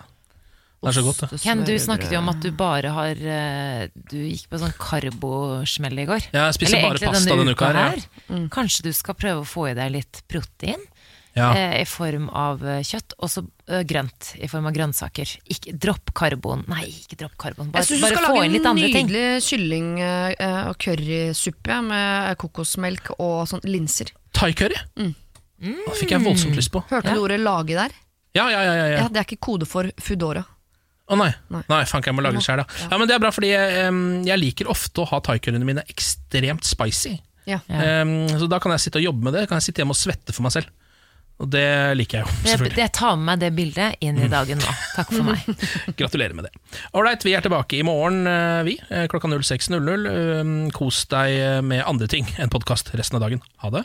Det er så godt, det. Ken, du snakket jo om at du bare har eh, Du gikk på sånn karbosmell i går. Ja, jeg spiser Eller bare pasta denne uka her, ja. her. Kanskje du skal prøve å få i deg litt protein? Ja. eh, I form av eh, kjøtt, og så eh, grønt i form av grønnsaker. Ikke Dropp karbon. Nei, ikke dropp karbon. Bare, Jeg syns du bare skal få lage inn litt en andre ting. nydelig kylling eh, og currysuppe med kokosmelk og sånn linser. Thai-curry? Mm. Det fikk jeg voldsomt lyst på. Hørte du ordet 'lage' der? Ja, ja, ja. ja, ja. Ja, Det er ikke kode for Foodora. Å nei, nei faen, jeg må lage det sjøl, da. Ja, men det er bra, fordi jeg, jeg liker ofte å ha thai-curryene mine ekstremt spicy. Ja. Um, så da kan jeg sitte og jobbe med det. Kan jeg sitte hjemme og svette for meg selv. Og det liker jeg jo, selvfølgelig. jeg tar med meg det bildet inn i dagen nå. Takk for meg. Gratulerer med det. Ålreit, vi er tilbake i morgen, eh, vi. eh, Klokka 06.00. Um, Kos deg med andre ting enn podkast resten av dagen. Ha det.